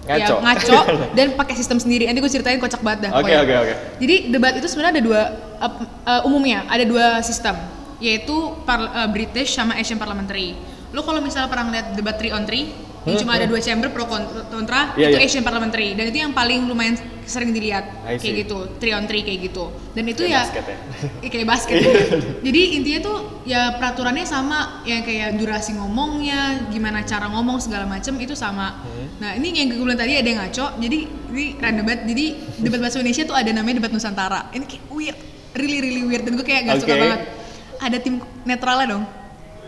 Speaker 1: Ngaco.
Speaker 2: ya, ngaco dan pakai sistem sendiri. Nanti gue ceritain kocak banget dah.
Speaker 1: Oke oke oke.
Speaker 2: Jadi debat itu sebenarnya ada dua uh, uh, umumnya ada dua sistem yaitu par- uh, British sama Asian Parliamentary. Lo kalau misalnya pernah ngeliat debat 3 on 3 yang cuma ada dua chamber pro kon- kontra
Speaker 1: Hmm, Iya,
Speaker 2: itu
Speaker 1: iya.
Speaker 2: Asian Parliamentary dan itu yang paling lumayan sering dilihat kayak gitu 3 on 3 kayak gitu. Dan itu
Speaker 1: Kayak
Speaker 2: ya
Speaker 1: basket ya?
Speaker 2: Iya, kayak basket. Jadi intinya tuh ya peraturannya sama ya kayak durasi ngomongnya, gimana cara ngomong segala macem itu sama.
Speaker 1: Hmm.
Speaker 2: Nah ini yang gue bilang tadi ada yang ngaco. Jadi ini random banget. Jadi debat bahasa Indonesia tuh ada namanya debat Nusantara. Ini kayak weird, really really weird dan gue kayak gak suka
Speaker 1: Oke.
Speaker 2: banget. Ada tim netralnya dong.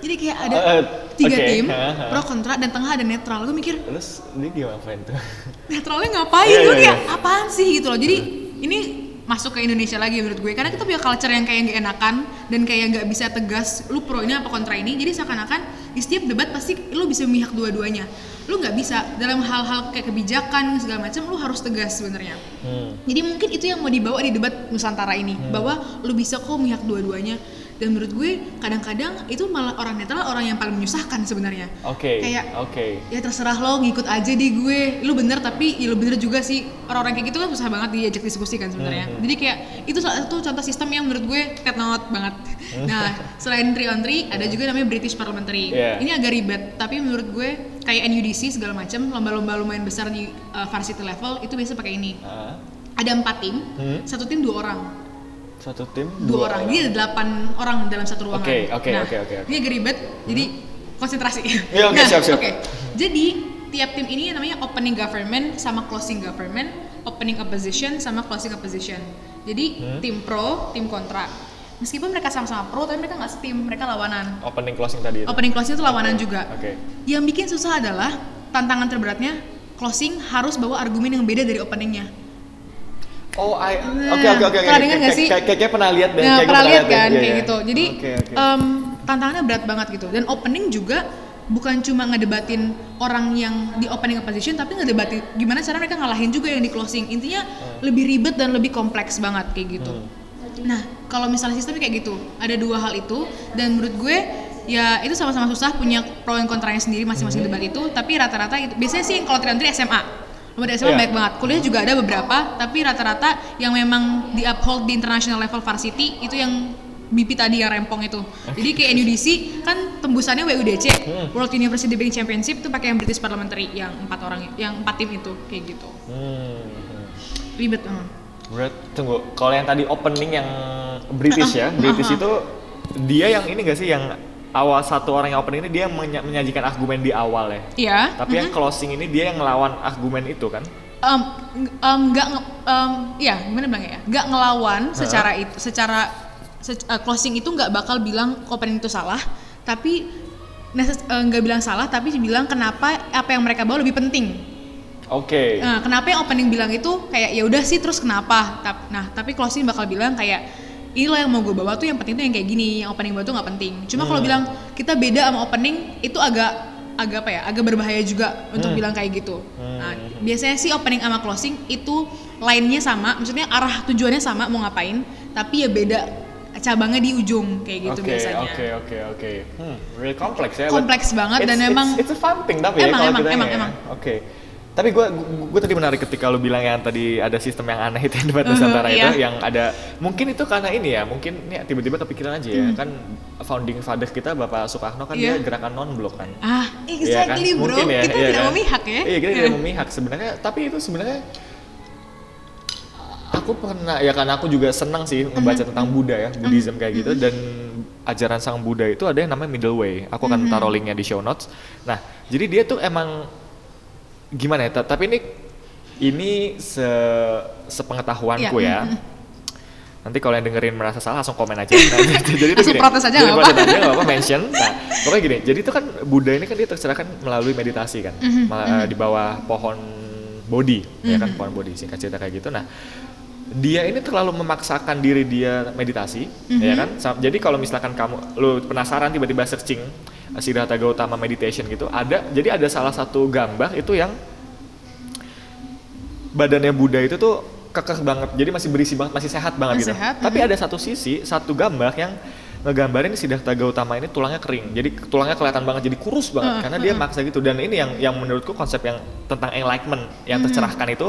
Speaker 2: Jadi kayak ada
Speaker 1: Eh,
Speaker 2: tiga
Speaker 1: oke.
Speaker 2: tim pro kontra dan tengah ada netral. Gue mikir
Speaker 1: Terus ini gimana friend? tuh?
Speaker 2: netralnya ngapain?
Speaker 1: Iya,
Speaker 2: gue
Speaker 1: iya,
Speaker 2: kayak
Speaker 1: iya.
Speaker 2: apaan sih? gitu loh. Jadi ini masuk ke Indonesia lagi menurut gue. Karena kita punya culture yang kayak gak enakan dan kayak nggak bisa tegas lu pro ini apa kontra ini? Jadi seakan-akan di setiap debat pasti lu bisa memihak dua-duanya. Lu nggak bisa dalam hal-hal kayak kebijakan segala macam lu harus tegas sebenarnya.
Speaker 1: Hmm.
Speaker 2: jadi mungkin itu yang mau dibawa di debat Nusantara ini. Bahwa lu bisa kok memihak dua-duanya dan menurut gue kadang-kadang itu malah orang netral orang yang paling menyusahkan sebenarnya
Speaker 1: Oke.
Speaker 2: Kayak-
Speaker 1: Oke.
Speaker 2: ya terserah lo ngikut aja di gue lu bener tapi ya lu bener juga sih orang-orang kayak gitu kan susah banget diajak diskusi kan sebenarnya
Speaker 1: Mhm.
Speaker 2: jadi kayak itu salah satu contoh sistem yang menurut gue tet not banget nah selain 3 on 3 ada juga namanya British Parliamentary
Speaker 1: Yeah.
Speaker 2: ini agak ribet tapi menurut gue kayak NUDC segala macam lomba-lomba lumayan besar di uh, varsity level itu biasa pakai ini
Speaker 1: Ah,
Speaker 2: ada empat tim
Speaker 1: Hmm.
Speaker 2: satu tim dua orang
Speaker 1: satu tim
Speaker 2: dua, orang. Jadi ada delapan orang dalam satu ruangan.
Speaker 1: Oke, oke,
Speaker 2: nah,
Speaker 1: oke, oke, oke.
Speaker 2: Ini agak ribet, jadi konsentrasi.
Speaker 1: Iya, oke,
Speaker 2: Nah,
Speaker 1: siap, siap.
Speaker 2: oke. Jadi tiap tim ini namanya opening government sama closing government, opening opposition sama closing opposition. Jadi
Speaker 1: Hmm.
Speaker 2: tim pro, tim kontra. Meskipun mereka sama-sama pro, tapi mereka nggak setim, mereka lawanan.
Speaker 1: opening closing tadi itu.
Speaker 2: Opening closing itu lawanan
Speaker 1: Oke,
Speaker 2: juga.
Speaker 1: Oke.
Speaker 2: Yang bikin susah adalah tantangan terberatnya closing harus bawa argumen yang beda dari openingnya.
Speaker 1: Oh, I,
Speaker 2: Nah,
Speaker 1: oke oke oke.
Speaker 2: pernah dengar nggak sih?
Speaker 1: Kayak pernah lihat deh.
Speaker 2: Nah, pernah lihat kan
Speaker 1: Iya,
Speaker 2: kayak
Speaker 1: iya.
Speaker 2: gitu. Jadi tantangannya berat banget gitu. Dan opening juga bukan cuma ngedebatin orang yang di opening opposition tapi ngedebatin gimana cara mereka ngalahin juga yang di closing. Intinya lebih ribet dan lebih kompleks banget kayak gitu. Nah, kalau misalnya sistemnya kayak gitu, ada dua hal itu dan menurut gue ya itu sama-sama susah punya pro dan kontranya sendiri masing-masing debat itu, tapi rata-rata itu biasanya sih kalau triantri SMA. Lomba di SMA
Speaker 1: Iya.
Speaker 2: banyak banget. Kuliah juga ada beberapa, tapi rata-rata yang memang di uphold di international level varsity itu yang BP tadi yang rempong itu. Jadi kayak NUDC kan tembusannya WUDC,
Speaker 1: Hmm.
Speaker 2: World University Debating Championship itu pakai yang British Parliamentary yang empat orang yang empat tim itu kayak gitu.
Speaker 1: Hmm.
Speaker 2: Ribet banget.
Speaker 1: Berat, tunggu. Kalau yang tadi opening yang British ya, British itu dia yang ini gak sih yang awal satu orang yang opening ini dia menya- menyajikan argumen di awal ya.
Speaker 2: Iya.
Speaker 1: Tapi yang closing ini dia yang ngelawan argumen itu kan?
Speaker 2: um, um, nggak um, ya gimana bilangnya ya nggak ngelawan secara itu secara se- uh, closing itu nggak bakal bilang opening itu salah tapi uh, nggak bilang salah tapi bilang kenapa apa yang mereka bawa lebih penting
Speaker 1: Oke.
Speaker 2: Nah, kenapa yang opening bilang itu kayak ya udah sih terus kenapa nah tapi closing bakal bilang kayak ini loh yang mau gue bawa tuh yang penting tuh yang kayak gini yang opening bawa tuh nggak penting cuma kalau bilang kita beda sama opening itu agak agak apa ya agak berbahaya juga untuk bilang kayak gitu nah biasanya sih opening sama closing itu lainnya sama maksudnya arah tujuannya sama mau ngapain tapi ya beda cabangnya di ujung kayak gitu
Speaker 1: Oke,
Speaker 2: biasanya
Speaker 1: Oke, oke, oke. Hmm, really kompleks ya.
Speaker 2: Kompleks banget dan
Speaker 1: it's-
Speaker 2: emang-
Speaker 1: it's, it's a fun thing tapi ya
Speaker 2: Emang,
Speaker 1: kalau
Speaker 2: emang,
Speaker 1: kita
Speaker 2: emang,
Speaker 1: ya.
Speaker 2: emang.
Speaker 1: Oke. Tapi gue gue tadi menarik ketika lu bilang yang tadi ada sistem yang aneh itu yang debat Nusantara
Speaker 2: iya.
Speaker 1: itu yang ada mungkin itu karena ini ya mungkin ini tiba-tiba kepikiran aja ya kan founding father kita Bapak Soekarno kan
Speaker 2: Hmm. Iya.
Speaker 1: dia gerakan non blok kan
Speaker 2: ah
Speaker 1: Iya kan?
Speaker 2: exactly bro
Speaker 1: Mungkin ya,
Speaker 2: kita
Speaker 1: iya
Speaker 2: tidak
Speaker 1: kan?
Speaker 2: memihak ya
Speaker 1: Iya, kita tidak memihak sebenarnya, tapi itu sebenarnya aku pernah ya karena aku juga senang sih ngebaca tentang Buddha ya, Buddhism kayak gitu dan ajaran sang Buddha itu ada yang namanya middle way. Aku akan taruh linknya di show notes. Nah, jadi dia tuh emang gimana ya? ta- Tapi ini ini se sepengetahuanku
Speaker 2: Iya,
Speaker 1: ya. Nanti kalau yang dengerin merasa salah langsung komen aja. Nah, jadi itu
Speaker 2: Langsung
Speaker 1: gini,
Speaker 2: protes aja
Speaker 1: jadi protes
Speaker 2: apa-apa.
Speaker 1: aja nggak apa mention. Nah, pokoknya gini. Jadi itu kan Buddha ini kan dia tercerahkan melalui meditasi kan,
Speaker 2: Mhm,
Speaker 1: Ma- eh, di bawah pohon bodhi, ya kan pohon bodhi singkat cerita kayak gitu. Nah, dia ini terlalu memaksakan diri dia meditasi,
Speaker 2: Mhm.
Speaker 1: ya kan? Jadi kalau misalkan kamu lu penasaran tiba-tiba searching Siddhartha Gautama meditation gitu, ada jadi ada salah satu gambar itu yang badannya Buddha itu tuh kekeh banget, jadi masih berisi banget, masih sehat banget
Speaker 2: Masih
Speaker 1: gitu.
Speaker 2: sehat,
Speaker 1: Tapi
Speaker 2: mhm.
Speaker 1: ada satu sisi, satu gambar yang ngegambarin Siddhartha Gautama ini tulangnya kering, jadi tulangnya kelihatan banget, jadi kurus banget,
Speaker 2: Mhm,
Speaker 1: karena dia maksa gitu. Dan ini yang yang menurutku konsep yang tentang enlightenment, yang tercerahkan itu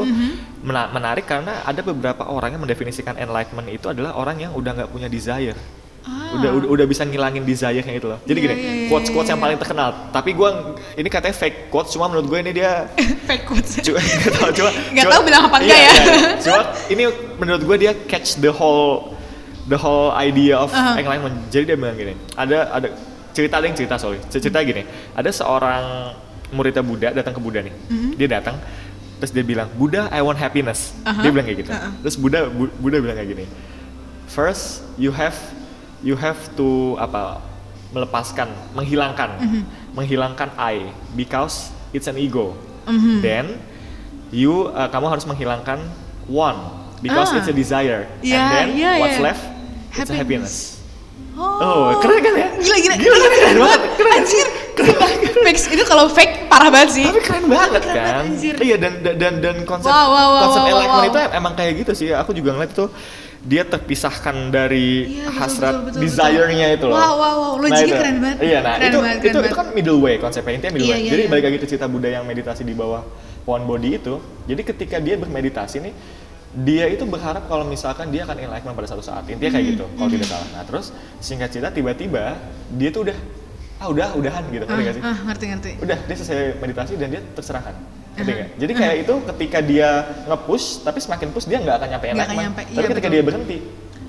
Speaker 1: mena- menarik karena ada beberapa orang yang mendefinisikan enlightenment itu adalah orang yang udah nggak punya desire.
Speaker 2: Ah.
Speaker 1: Udah, udah udah bisa ngilangin desire-nya gitu loh. Jadi
Speaker 2: Iya,
Speaker 1: gini,
Speaker 2: iya, iya,
Speaker 1: quotes quotes
Speaker 2: iya,
Speaker 1: yang
Speaker 2: iya.
Speaker 1: paling terkenal. Tapi gua ini katanya fake quotes, cuma menurut gue ini dia
Speaker 2: fake quotes
Speaker 1: cuma nggak tahu cuma cuma-
Speaker 2: tahu bilang apa enggak
Speaker 1: iya,
Speaker 2: ya.
Speaker 1: iya. cuma ini menurut gue dia catch the whole the whole idea of
Speaker 2: Uh-huh.
Speaker 1: enlightenment jadi dia bilang gini ada ada cerita ada yang cerita sorry cerita gini ada seorang muridnya Buddha datang ke Buddha nih
Speaker 2: Mm-hmm.
Speaker 1: dia datang terus dia bilang Buddha I want happiness
Speaker 2: Uh-huh.
Speaker 1: dia bilang kayak gitu
Speaker 2: Uh-uh.
Speaker 1: terus Buddha Bu- Buddha bilang kayak gini first you have you have to apa melepaskan menghilangkan
Speaker 2: Mm-hmm.
Speaker 1: menghilangkan I because it's an ego
Speaker 2: Mhm.
Speaker 1: then you uh, kamu harus menghilangkan one because
Speaker 2: Ah.
Speaker 1: it's a desire
Speaker 2: Iya,
Speaker 1: and then
Speaker 2: iya,
Speaker 1: what's
Speaker 2: iya.
Speaker 1: left it's a happiness
Speaker 2: Oh,
Speaker 1: Oh, keren kan ya?
Speaker 2: Gila gila.
Speaker 1: Gila, kan? keren banget, keren.
Speaker 2: Anjir. Fake itu kalau fake parah banget sih.
Speaker 1: tapi keren banget
Speaker 2: Keren
Speaker 1: kan
Speaker 2: banget, anjir.
Speaker 1: iya dan dan dan, konsep
Speaker 2: Wow, wow, wow,
Speaker 1: konsep
Speaker 2: wow, wow, wow.
Speaker 1: itu emang kayak gitu sih aku juga ngeliat tuh dia terpisahkan dari
Speaker 2: Iya,
Speaker 1: hasrat desire-nya itu loh.
Speaker 2: Wow, wow, wow. Logiknya keren banget.
Speaker 1: Iya, nah
Speaker 2: Keren
Speaker 1: itu
Speaker 2: banget,
Speaker 1: itu
Speaker 2: keren
Speaker 1: itu
Speaker 2: banget.
Speaker 1: kan middle way konsepnya intinya middle
Speaker 2: Iya,
Speaker 1: way.
Speaker 2: iya,
Speaker 1: Jadi
Speaker 2: iya.
Speaker 1: balik lagi ke cerita Buddha yang meditasi di bawah pohon Bodhi itu. Jadi ketika dia bermeditasi nih dia itu berharap kalau misalkan dia akan enlightenment pada suatu saat. Intinya kayak gitu, kalau tidak salah. Nah, terus singkat cerita tiba-tiba dia tuh udah ah udah udahan gitu, ngerti gak sih?
Speaker 2: Ah, ngerti ngerti.
Speaker 1: udah dia selesai meditasi dan dia terserahkan ngerti nggak? jadi kayak itu ketika dia nge-push tapi semakin push dia nggak akan nyampe enlightenment tapi
Speaker 2: iya,
Speaker 1: ketika dia berhenti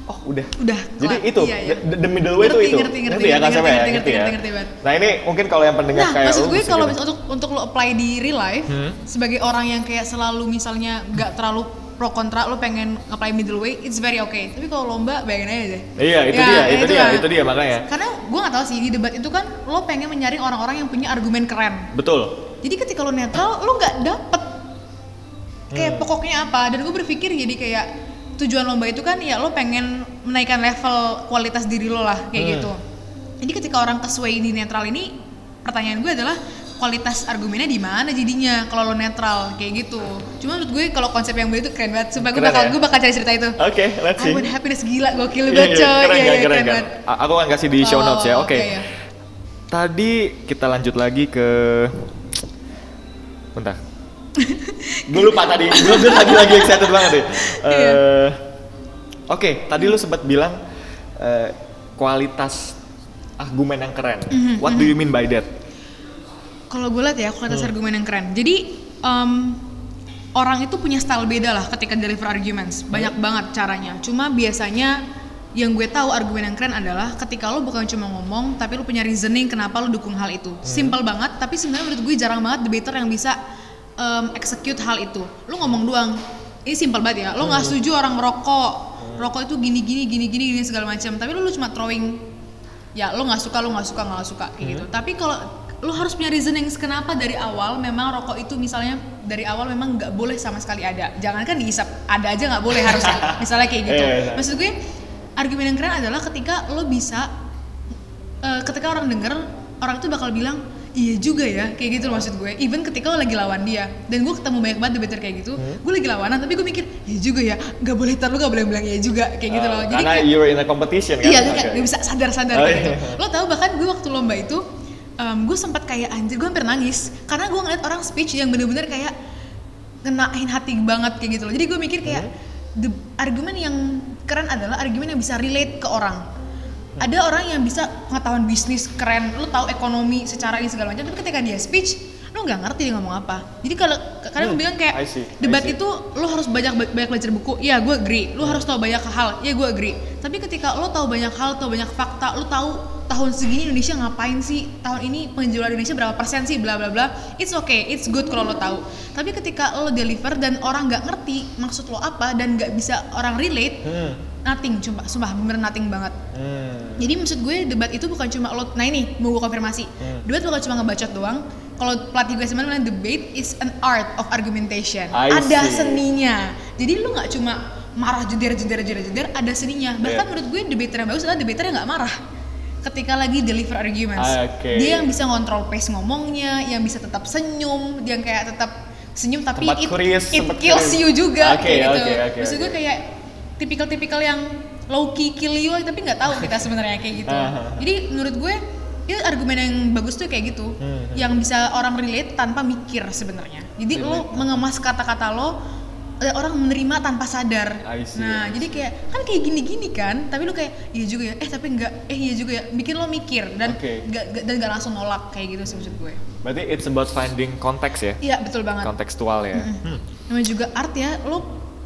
Speaker 1: oh udah
Speaker 2: Udah.
Speaker 1: jadi itu
Speaker 2: Iya, iya.
Speaker 1: the, middle way itu itu
Speaker 2: ngerti, ngerti,
Speaker 1: ya
Speaker 2: ngerti,
Speaker 1: ya
Speaker 2: ngerti,
Speaker 1: ngerti ya
Speaker 2: ngerti, ngerti
Speaker 1: nah ini mungkin kalau yang pendengar
Speaker 2: Nah,
Speaker 1: kayak
Speaker 2: maksud gue kalau untuk untuk lo apply di real life
Speaker 1: Hmm.
Speaker 2: sebagai orang yang kayak selalu misalnya nggak terlalu pro kontra lo pengen apply middle way it's very okay. Tapi kalau lomba bayangin aja deh.
Speaker 1: Iya itu
Speaker 2: Ya,
Speaker 1: dia itu dia
Speaker 2: lah.
Speaker 1: itu dia makanya.
Speaker 2: Karena gue nggak tahu sih di debat itu kan lo pengen menyaring orang-orang yang punya argumen keren.
Speaker 1: Betul.
Speaker 2: Jadi ketika lo netral lo nggak dapet kayak
Speaker 1: Hmm.
Speaker 2: pokoknya apa. Dan gue berpikir jadi kayak tujuan lomba itu kan ya lo pengen menaikkan level kualitas diri lo lah kayak
Speaker 1: Hmm.
Speaker 2: gitu. Jadi ketika orang kesuai di netral ini pertanyaan gue adalah kualitas argumennya di mana jadinya kalau lo netral kayak gitu cuma menurut gue kalau konsep yang baru itu keren banget sumpah gue
Speaker 1: Keren
Speaker 2: bakal
Speaker 1: ya?
Speaker 2: gue bakal cari cerita itu
Speaker 1: oke let's
Speaker 2: I
Speaker 1: see
Speaker 2: want happiness gila gokil
Speaker 1: Iya,
Speaker 2: banget
Speaker 1: iya,
Speaker 2: coy
Speaker 1: keren kan,
Speaker 2: iya,
Speaker 1: keren
Speaker 2: banget.
Speaker 1: A- Aku akan kasih di show
Speaker 2: Oh,
Speaker 1: notes ya. Oke.
Speaker 2: oke, ya.
Speaker 1: Tadi kita lanjut lagi ke Bentar. gue lupa tadi. Gue lagi lagi excited banget deh. Eh, Oke, tadi lu sempat bilang eh, kualitas argumen yang keren.
Speaker 2: Mhm,
Speaker 1: What do you mean by that?
Speaker 2: Kalau gue lihat ya kualitas
Speaker 1: Hmm.
Speaker 2: argumen yang keren. Jadi em, orang itu punya style beda lah ketika deliver arguments. Banyak
Speaker 1: Hmm.
Speaker 2: banget caranya. Cuma biasanya yang gue tahu argumen yang keren adalah ketika lo bukan cuma ngomong tapi lo punya reasoning kenapa lo dukung hal itu.
Speaker 1: Hmm.
Speaker 2: Simple banget. Tapi sebenarnya menurut gue jarang banget debater yang bisa em, execute hal itu. Lo ngomong doang. Ini simple banget ya. Lo
Speaker 1: Hmm.
Speaker 2: nggak setuju orang rokok. Rokok itu gini gini gini gini gini segala macam. Tapi lo, lo cuma throwing ya lo nggak suka lo nggak suka nggak suka kayak gitu tapi kalau lo harus punya reasoning kenapa dari awal memang rokok itu misalnya dari awal memang nggak boleh sama sekali ada jangan kan diisap ada aja nggak boleh harusnya misalnya kayak gitu
Speaker 1: Iya, iya.
Speaker 2: maksud gue argumen yang keren adalah ketika lo bisa eh, ketika orang denger orang itu bakal bilang iya juga ya kayak gitu loh maksud gue even ketika lo lagi lawan dia dan gue ketemu banyak banget debater kayak gitu
Speaker 1: Hmm.
Speaker 2: gue lagi lawanan tapi gue mikir iya juga ya nggak boleh lo nggak boleh bilang iya juga kayak gitu
Speaker 1: Eh,
Speaker 2: loh jadi
Speaker 1: karena
Speaker 2: kayak-
Speaker 1: you're in a competition kan?
Speaker 2: Iya,
Speaker 1: Oke.
Speaker 2: kayak gak bisa sadar-sadar
Speaker 1: Oh,
Speaker 2: kayak
Speaker 1: iya.
Speaker 2: gitu. Lo tau bahkan gue waktu lomba itu, em, gue sempat kayak anjir, gue hampir nangis karena gue ngeliat orang speech yang bener-bener kayak ngenain hati banget kayak gitu loh. Jadi gue mikir kayak
Speaker 1: Hmm.
Speaker 2: the argumen yang keren adalah argumen yang bisa relate ke orang. Ada orang yang bisa pengetahuan bisnis keren, lo tahu ekonomi secara ini segala macam, tapi ketika dia speech, lo nggak ngerti dia ngomong apa. Jadi kalau kadang
Speaker 1: Hmm,
Speaker 2: bilang
Speaker 1: I
Speaker 2: kayak
Speaker 1: I
Speaker 2: debat
Speaker 1: see.
Speaker 2: itu lo harus banyak banyak belajar buku ya gue agree lo harus tahu banyak hal ya gue agree tapi ketika lo tahu banyak hal tahu banyak fakta lo tahu tahun segini Indonesia ngapain sih tahun ini penjualan Indonesia berapa persen sih bla bla bla it's okay it's good kalau lo tahu tapi ketika lo deliver dan orang nggak ngerti maksud lo apa dan nggak bisa orang relate
Speaker 1: Hmm.
Speaker 2: nothing coba sumpah bener nothing banget
Speaker 1: Hmm.
Speaker 2: jadi maksud gue debat itu bukan cuma lo, nah ini mau gue konfirmasi,
Speaker 1: Hmm.
Speaker 2: debat bukan cuma ngebacot doang. Kalau pelatih gue sebenarnya bilang debate is an art of argumentation.
Speaker 1: I
Speaker 2: ada
Speaker 1: see.
Speaker 2: seninya. Jadi lo nggak cuma marah jeder jeder jeder jeder, ada seninya. Bahkan
Speaker 1: Yeah.
Speaker 2: menurut gue debater yang bagus adalah debater yang nggak marah. Ketika lagi deliver arguments,
Speaker 1: Oke.
Speaker 2: dia yang bisa ngontrol pace ngomongnya, yang bisa tetap senyum, yang kayak tetap senyum tapi
Speaker 1: Tempat
Speaker 2: it,
Speaker 1: curious,
Speaker 2: it kills
Speaker 1: curious.
Speaker 2: you juga
Speaker 1: Oke,
Speaker 2: kayak gitu.
Speaker 1: oke, oke,
Speaker 2: Maksud gue kayak tipikal-tipikal yang low key kill you tapi nggak tahu kita sebenarnya kayak gitu.
Speaker 1: Ah.
Speaker 2: Jadi menurut gue itu argumen yang bagus tuh kayak gitu,
Speaker 1: Hmm.
Speaker 2: yang bisa orang relate tanpa mikir sebenarnya. Jadi lo mengemas kata-kata lo eh, orang menerima tanpa sadar.
Speaker 1: See,
Speaker 2: Nah, jadi kayak kan kayak gini-gini kan, tapi lo kayak iya juga ya, eh tapi enggak, eh iya juga ya, bikin lo mikir dan nggak- dan nggak langsung nolak kayak gitu sih maksud gue.
Speaker 1: Berarti it's about finding konteks ya?
Speaker 2: Iya betul banget.
Speaker 1: Kontekstual ya? Hmm.
Speaker 2: namanya juga art ya lo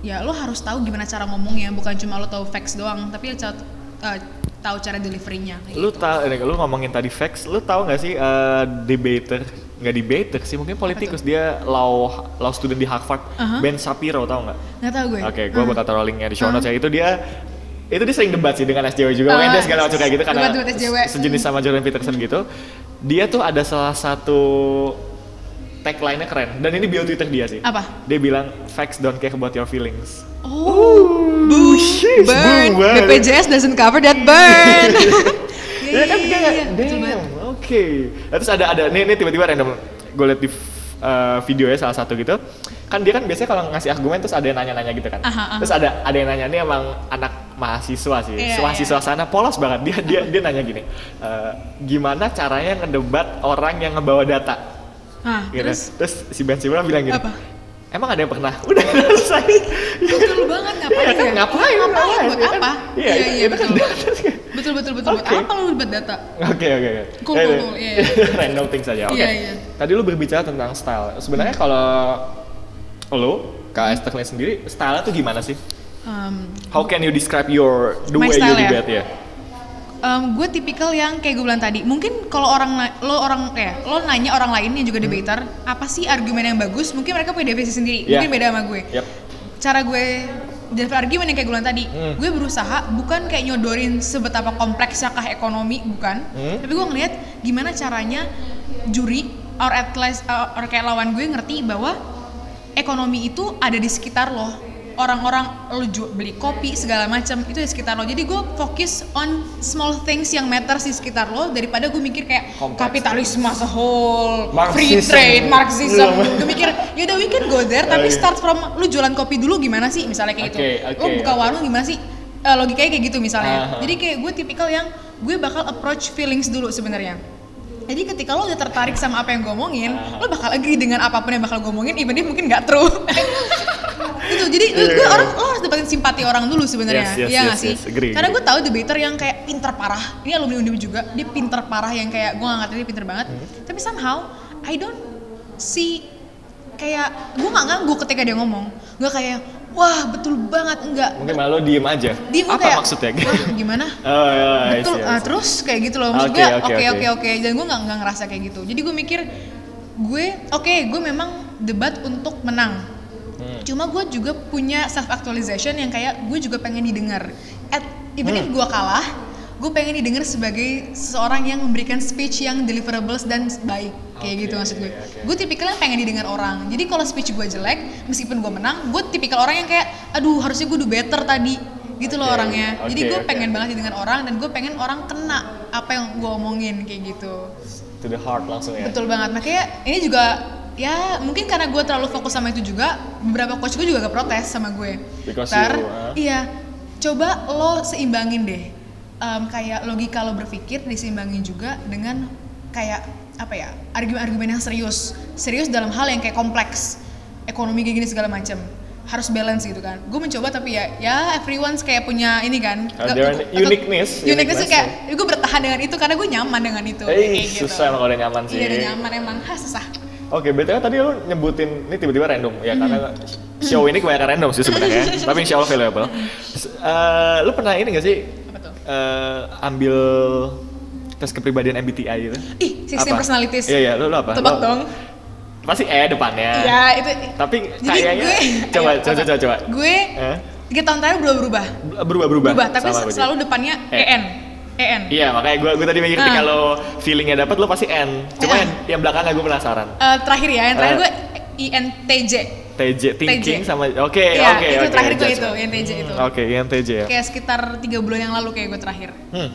Speaker 2: ya lo harus tahu gimana cara ngomongnya bukan cuma lo tahu facts doang tapi ca- eh, tahu cara deliverynya
Speaker 1: Lu
Speaker 2: gitu.
Speaker 1: tahu, lu ngomongin tadi facts, lu tahu nggak sih eh, debater, nggak debater sih, mungkin politikus dia law law student di Harvard,
Speaker 2: Aha.
Speaker 1: Ben Shapiro tahu nggak?
Speaker 2: nggak tahu gue
Speaker 1: Oke, gua
Speaker 2: Ah.
Speaker 1: bakal taruh linknya di show notes ya. Itu dia itu dia sering debat sih dengan SJW juga,
Speaker 2: Ah,
Speaker 1: dia segala macam kayak gitu karena sejenis sama Jordan Peterson gitu. Dia tuh ada salah satu tagline-nya keren. Dan ini bio Twitter dia sih.
Speaker 2: apa?
Speaker 1: Dia bilang facts don't care about your feelings.
Speaker 2: oh. Boo
Speaker 1: sheesh,
Speaker 2: burn.
Speaker 1: boo, burn.
Speaker 2: BPJS doesn't cover that burn.
Speaker 1: Ya
Speaker 2: Iya, iya,
Speaker 1: kan
Speaker 2: iya, iya, betul
Speaker 1: damn, oke. Nah, Terus ada ada nih, nih tiba-tiba random. Gue liat di eh, videonya salah satu gitu. Kan dia kan biasanya kalau ngasih argumen terus ada yang nanya-nanya gitu kan.
Speaker 2: Aha, aha.
Speaker 1: terus ada ada yang nanya ini emang anak mahasiswa sih.
Speaker 2: Iya,
Speaker 1: mahasiswa sana polos banget. Dia dia dia nanya gini "Eh, gimana caranya ngedebat orang yang ngebawa data
Speaker 2: Nah,
Speaker 1: gitu.
Speaker 2: terus
Speaker 1: terus si Ben Simmons bilang gini
Speaker 2: Apa?
Speaker 1: emang ada yang pernah udah selesai
Speaker 2: betul banget ngapain
Speaker 1: Iya kan,
Speaker 2: ya?
Speaker 1: ngapain,
Speaker 2: ngapain
Speaker 1: ngapain,
Speaker 2: buat
Speaker 1: iya kan?
Speaker 2: apa?
Speaker 1: Iya,
Speaker 2: iya, iya
Speaker 1: kan
Speaker 2: betul. betul betul betul buat
Speaker 1: Oke.
Speaker 2: apa lu buat data?
Speaker 1: Oke oke oke.
Speaker 2: Cool,
Speaker 1: Eh,
Speaker 2: cool, cool, iya, iya.
Speaker 1: Random things saja. Oke.
Speaker 2: Iya, iya.
Speaker 1: Tadi lu berbicara tentang style. Sebenarnya kalau lu Kak Esther sendiri style tuh gimana sih?
Speaker 2: Um,
Speaker 1: How can you describe your the way
Speaker 2: style
Speaker 1: you
Speaker 2: ya?
Speaker 1: debate ya?
Speaker 2: Um, gue tipikal yang kayak gue bilang tadi mungkin kalau orang lo orang ya lo nanya orang lain yang juga debater apa sih argumen yang bagus mungkin mereka punya definisi sendiri
Speaker 1: Hmm. Iya.
Speaker 2: mungkin beda sama gue
Speaker 1: Yap.
Speaker 2: cara gue deliver argumen yang kayak gue bilang tadi
Speaker 1: Hmm.
Speaker 2: gue berusaha bukan kayak nyodorin sebetapa kompleksnya kah ekonomi bukan
Speaker 1: Hmm.
Speaker 2: tapi gue ngeliat gimana caranya juri or at least uh, or kayak lawan gue ngerti bahwa ekonomi itu ada di sekitar lo orang-orang lo ju- beli kopi segala macam itu di sekitar lo jadi gue fokus on small things yang matters di sekitar lo daripada gue mikir kayak
Speaker 1: Kompleks.
Speaker 2: kapitalisme as a whole free
Speaker 1: Marxism.
Speaker 2: trade marxism
Speaker 1: Belum.
Speaker 2: gue mikir yaudah we can go there tapi
Speaker 1: Oke.
Speaker 2: start from lu jualan kopi dulu gimana sih misalnya kayak
Speaker 1: Oke,
Speaker 2: gitu
Speaker 1: oke,
Speaker 2: lo buka
Speaker 1: oke.
Speaker 2: warung gimana sih Eh, logikanya kayak gitu misalnya
Speaker 1: Aha.
Speaker 2: jadi kayak gue tipikal yang gue bakal approach feelings dulu sebenarnya jadi ketika lo udah tertarik sama apa yang gue omongin,
Speaker 1: Aha.
Speaker 2: lo bakal agree dengan apa pun yang bakal gue omongin, even if mungkin nggak true. gitu, jadi
Speaker 1: Iya,
Speaker 2: gue
Speaker 1: iya.
Speaker 2: orang lo harus dapetin simpati orang dulu sebenarnya,
Speaker 1: Yes, yes,
Speaker 2: iya
Speaker 1: yes,
Speaker 2: sih?
Speaker 1: yes. Agree,
Speaker 2: Karena gue tahu debater yang kayak pinter parah, ini alumni Undip juga, dia pinter parah yang kayak gue nggak ngerti dia pinter banget,
Speaker 1: Hmm.
Speaker 2: tapi somehow I don't see kayak gue nggak nganggu ketika dia ngomong, gue kayak wah betul banget enggak,
Speaker 1: Mungkin malah lo diem aja.
Speaker 2: dia
Speaker 1: Apa
Speaker 2: kayak
Speaker 1: maksudnya?
Speaker 2: "Wah, gimana?
Speaker 1: Oh, ya, I
Speaker 2: betul
Speaker 1: see, I
Speaker 2: ah,
Speaker 1: see.
Speaker 2: terus kayak gitu loh maksud
Speaker 1: Oke,
Speaker 2: gue
Speaker 1: oke,
Speaker 2: oke
Speaker 1: oke.
Speaker 2: dan gue nggak nggak ngerasa kayak gitu jadi gue mikir gue oke gue memang debat untuk menang. Cuma gue juga punya self actualization yang kayak gue juga pengen didengar at even if
Speaker 1: Hmm.
Speaker 2: gue kalah gue pengen didengar sebagai seseorang yang memberikan speech yang deliverables dan baik kayak
Speaker 1: Oke,
Speaker 2: gitu maksud gue
Speaker 1: oke.
Speaker 2: gue tipikal yang pengen didengar orang jadi kalau speech gue jelek meskipun gue menang gue tipikal orang yang kayak aduh harusnya gue do better tadi gitu loh
Speaker 1: Oke,
Speaker 2: orangnya jadi
Speaker 1: oke,
Speaker 2: gue
Speaker 1: oke.
Speaker 2: pengen banget didengar orang dan gue pengen orang kena apa yang gue omongin kayak gitu
Speaker 1: To the heart langsung ya.
Speaker 2: betul banget makanya ini juga ya mungkin karena gue terlalu fokus sama itu juga beberapa coach gue juga gak protes sama gue.
Speaker 1: Because
Speaker 2: Ntar,
Speaker 1: you, huh?
Speaker 2: iya coba lo seimbangin deh. Em, kayak logika lo berpikir diseimbangin juga dengan kayak apa ya argumen-argumen yang serius. Serius dalam hal yang kayak kompleks ekonomi kayak gini segala macam harus balance gitu kan. Gue mencoba tapi ya ya everyone's kayak punya ini kan.
Speaker 1: Uh,
Speaker 2: Gak-
Speaker 1: uniqueness,
Speaker 2: uniqueness tuh kayak gue bertahan dengan itu karena gue nyaman dengan itu.
Speaker 1: Eh,
Speaker 2: kayak gitu.
Speaker 1: susah emang kalau udah nyaman sih.
Speaker 2: Iya udah nyaman emang, ha susah.
Speaker 1: Oke, BTW tadi lu nyebutin ini tiba-tiba random ya karena show ini kebanyakan random sih sebenarnya, tapi insya Allah valuable. S- eh, lu pernah ini gak sih
Speaker 2: Apa tuh?
Speaker 1: eh, ambil tes kepribadian MBTI gitu?
Speaker 2: Ih, 16
Speaker 1: Apa?
Speaker 2: personalities.
Speaker 1: Iya iya, lu, lu apa?
Speaker 2: Tebak
Speaker 1: Lu-
Speaker 2: dong.
Speaker 1: Pasti E depannya.
Speaker 2: Iya, itu
Speaker 1: Tapi
Speaker 2: Jadi
Speaker 1: kayaknya
Speaker 2: gue
Speaker 1: coba,
Speaker 2: ayo,
Speaker 1: coba
Speaker 2: apa?
Speaker 1: coba coba.
Speaker 2: Gue
Speaker 1: Eh?
Speaker 2: tiga tahun terakhir berubah-berubah.
Speaker 1: Berubah-berubah.
Speaker 2: Berubah, tapi
Speaker 1: sama gue
Speaker 2: selalu depannya. EN. EN.
Speaker 1: Iya, makanya gue gue tadi mikir ketika
Speaker 2: Ah.
Speaker 1: lo feelingnya dapat lo pasti N. Cuma
Speaker 2: Ah.
Speaker 1: yang, yang belakangnya gue penasaran.
Speaker 2: Eh, terakhir ya, yang terakhir
Speaker 1: Eh.
Speaker 2: gue INTJ.
Speaker 1: TJ thinking
Speaker 2: TJ.
Speaker 1: sama oke
Speaker 2: Iya,
Speaker 1: oke
Speaker 2: itu
Speaker 1: oke,
Speaker 2: terakhir gue itu, INTJ itu.
Speaker 1: Hmm, Oke, INTJ ya.
Speaker 2: Kayak sekitar tiga bulan yang lalu kayak gue terakhir.
Speaker 1: Hmm.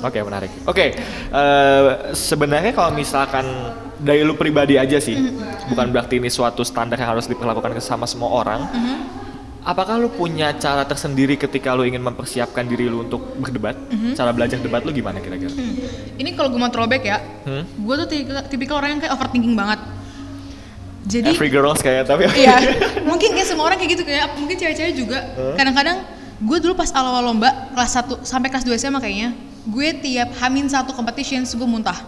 Speaker 1: Oke menarik. Oke, eh, sebenarnya kalau misalkan dari lu pribadi aja sih,
Speaker 2: Mm-hmm.
Speaker 1: bukan berarti ini suatu standar yang harus diperlakukan ke sama semua orang.
Speaker 2: Mhm.
Speaker 1: Apakah lu punya cara tersendiri ketika lu ingin mempersiapkan diri lu untuk berdebat?
Speaker 2: Mm-hmm.
Speaker 1: Cara belajar debat lu gimana kira-kira?
Speaker 2: Hmm. Ini kalau gue mau throwback ya,
Speaker 1: Hmm?
Speaker 2: gue tuh tipikal, tipikal orang yang kayak overthinking banget. Jadi
Speaker 1: Every girls kayak tapi
Speaker 2: Iya, mungkin kayak semua orang kayak gitu kayak mungkin cewek-cewek juga. Kadang-kadang gue dulu pas awal lomba kelas 1 sampai kelas 2 SMA kayaknya, gue tiap hamin satu competitions gue muntah.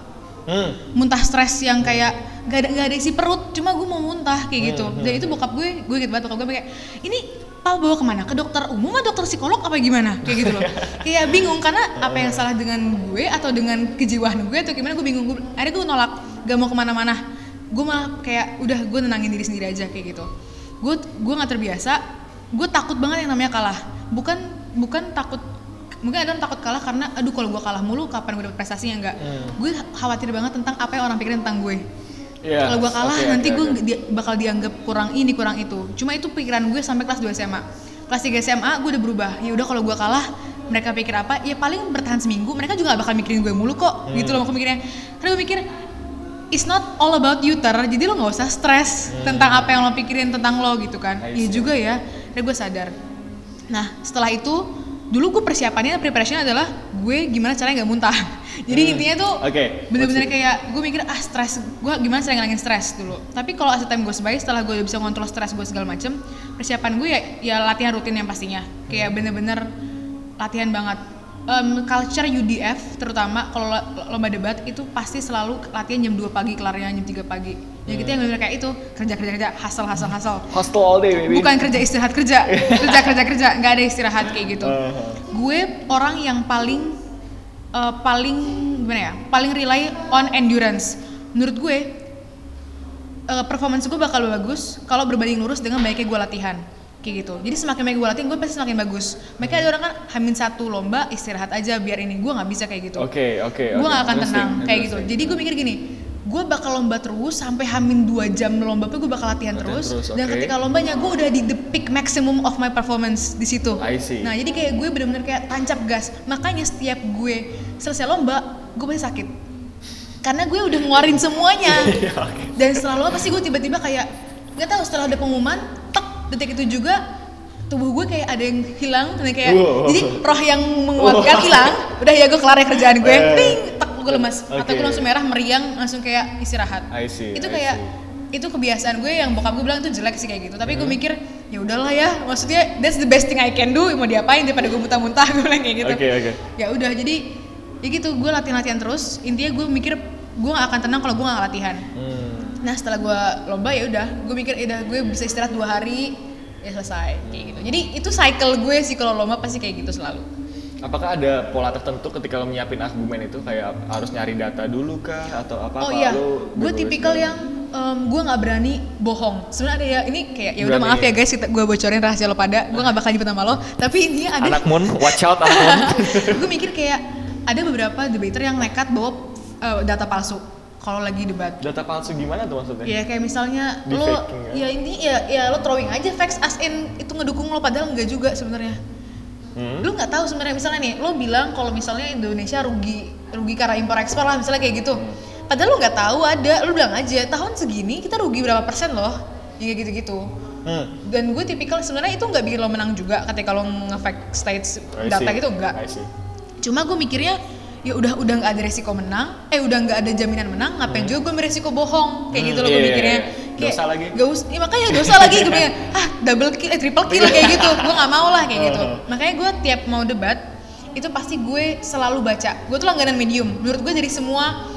Speaker 1: Hmm.
Speaker 2: Muntah stres yang kayak gak ada gak ada isi perut, cuma gue mau muntah kayak gitu. Dan itu bokap gue, gue inget banget bokap gue kayak ini Pal bawa ke mana? Ke dokter umum atau dokter psikolog apa gimana? Kayak gitu loh. kayak bingung karena apa yang salah dengan gue atau dengan kejiwaan gue atau gimana gue bingung. Gue, akhirnya gue nolak, gak mau ke mana-mana. Gue malah kayak udah gue nenangin diri sendiri aja kayak gitu. Gue gue nggak terbiasa. Gue takut banget yang namanya kalah. Bukan bukan takut mungkin ada orang takut kalah karena aduh kalau gue kalah mulu kapan gue dapet prestasinya enggak. Gue khawatir banget tentang apa yang orang pikirin tentang gue
Speaker 1: Yes,
Speaker 2: kalau gue kalah
Speaker 1: oke,
Speaker 2: nanti
Speaker 1: oke,
Speaker 2: gue
Speaker 1: oke.
Speaker 2: di- bakal dianggap kurang ini kurang itu. Cuma itu pikiran gue sampai kelas 2 SMA kelas 3 SMA gue udah berubah. Ya udah kalau gue kalah mereka pikir apa? Ya paling bertahan seminggu mereka juga gak bakal mikirin gue mulu kok. Gitu loh aku mikirnya. Karena gue mikir it's not all about you ter. Jadi lo nggak usah stres tentang apa yang lo pikirin tentang lo gitu kan.
Speaker 1: Hmm.
Speaker 2: Iya juga ya. Dan gue sadar. Nah setelah itu dulu gue persiapannya preparation adalah gue gimana caranya nggak muntah. Jadi
Speaker 1: Hmm.
Speaker 2: intinya tuh
Speaker 1: Oke,
Speaker 2: bener-bener kayak gue mikir ah stres. Gue gimana cara ngilangin stres dulu. Tapi kalau as the time gue sebaik setelah gue udah bisa ngontrol stres gue segala macem persiapan gue ya ya latihan rutin yang pastinya. Kayak bener-bener latihan banget Em, culture UDF terutama kalau lo- lomba debat itu pasti selalu latihan jam 2 pagi kelarnya jam 3 pagi. Ya gitu yang bener kayak itu kerja kerja kerja hustle hustle hustle.
Speaker 1: Hostel all day baby.
Speaker 2: bukan kerja istirahat kerja. Kerja kerja kerja nggak ada istirahat kayak gitu.
Speaker 1: Uh-huh.
Speaker 2: gue orang yang paling eh, paling gimana ya paling rely on endurance. Menurut gue eh, performance gue bakal bagus kalau berbanding lurus dengan baiknya gue latihan kayak gitu. Jadi semakin banyak gue latihan gue pasti semakin bagus. Mereka ada orang kan hamin satu lomba istirahat aja biar ini. Gue nggak bisa kayak gitu.
Speaker 1: Oke, oke,
Speaker 2: gue
Speaker 1: oke.
Speaker 2: gak akan tenang kayak gitu. jadi gue mikir gini gue bakal lomba terus sampai hamin dua jam lomba pun gue bakal latihan
Speaker 1: Latihan
Speaker 2: terus,
Speaker 1: terus,
Speaker 2: dan ketika lombanya gue udah di the peak maximum of my performance di situ.
Speaker 1: I see.
Speaker 2: nah jadi kayak gue bener-bener kayak tancap gas. Makanya setiap gue selesai lomba gue pasti sakit. Karena gue udah ngeluarin semuanya.
Speaker 1: Iya,
Speaker 2: dan setelah lomba pasti gue tiba-tiba kayak nggak tahu setelah ada pengumuman tek detik itu juga tubuh gue kayak ada yang hilang dan kayak
Speaker 1: Wow.
Speaker 2: jadi roh yang menguatkan hilang. Udah ya gue kelar ya kerjaan gue.
Speaker 1: Eh.
Speaker 2: ting tek gue lemas. Mata
Speaker 1: Oke.
Speaker 2: gue langsung merah meriang langsung kayak istirahat.
Speaker 1: I see,
Speaker 2: itu
Speaker 1: I
Speaker 2: kayak itu kebiasaan gue yang bokap gue bilang itu jelek sih kayak gitu. Tapi gue mikir ya udahlah ya maksudnya that's the best thing I can do mau diapain daripada gue muntah-muntah gue bilang kayak gitu.
Speaker 1: Oke, oke.
Speaker 2: ya udah jadi ya gitu gue latihan-latihan terus. Intinya gue mikir gue gak akan tenang kalau gue gak latihan.
Speaker 1: Hmm.
Speaker 2: Nah setelah gue lomba ya udah gue mikir ya udah gue bisa istirahat dua hari. Ya selesai kayak gitu. Jadi itu cycle gue sih kalau lomba pasti kayak gitu selalu.
Speaker 1: Apakah ada pola tertentu ketika lo nyiapin argumen itu? Kayak harus nyari data dulu kah? Atau apa?
Speaker 2: oh
Speaker 1: apa?
Speaker 2: iya
Speaker 1: lo
Speaker 2: gue tipikal yang em, gue nggak berani bohong. Sebenarnya ada ya ini kayak ya udah maaf ya? guys kita gue bocorin rahasia lo pada. Gue nggak bakal nyebut nama lo. Tapi intinya ada
Speaker 1: anak Moon, watch out anak Moon.
Speaker 2: gue mikir kayak ada beberapa debater yang nekat bawa eh, data palsu kalau lagi debat
Speaker 1: Data palsu gimana tuh maksudnya?
Speaker 2: Ya kayak misalnya
Speaker 1: Di
Speaker 2: lo
Speaker 1: faking ya?
Speaker 2: ya ini ya ya lo throwing aja facts as in itu ngedukung lo padahal enggak juga sebenarnya.
Speaker 1: Hmm?
Speaker 2: Lo nggak tahu sebenarnya misalnya nih lo bilang kalau misalnya Indonesia rugi rugi karena impor ekspor lah misalnya kayak gitu.
Speaker 1: Hmm.
Speaker 2: Padahal lo nggak tahu ada lo bilang aja tahun segini kita rugi berapa persen loh. Ya kayak gitu-gitu.
Speaker 1: Hmm.
Speaker 2: Dan gue tipikal sebenarnya itu nggak bikin lo menang juga ketika lo nge-fact states data gitu enggak. Cuma gue mikirnya ya udah udah nggak ada resiko menang, eh udah nggak ada jaminan menang, ngapain juga gue beresiko bohong kayak
Speaker 1: Hmm,
Speaker 2: gitu loh
Speaker 1: iya,
Speaker 2: gue
Speaker 1: iya,
Speaker 2: mikirnya.
Speaker 1: iya.
Speaker 2: Kayak,
Speaker 1: Dosa lagi.
Speaker 2: Gak usah, ya makanya dosa lagi gue mikir, ah double kill, eh triple kill kayak gitu, gue nggak mau lah kayak gitu.
Speaker 1: Uh-huh.
Speaker 2: Makanya gue tiap mau debat itu pasti gue selalu baca. Gue tuh langganan medium. Menurut gue dari semua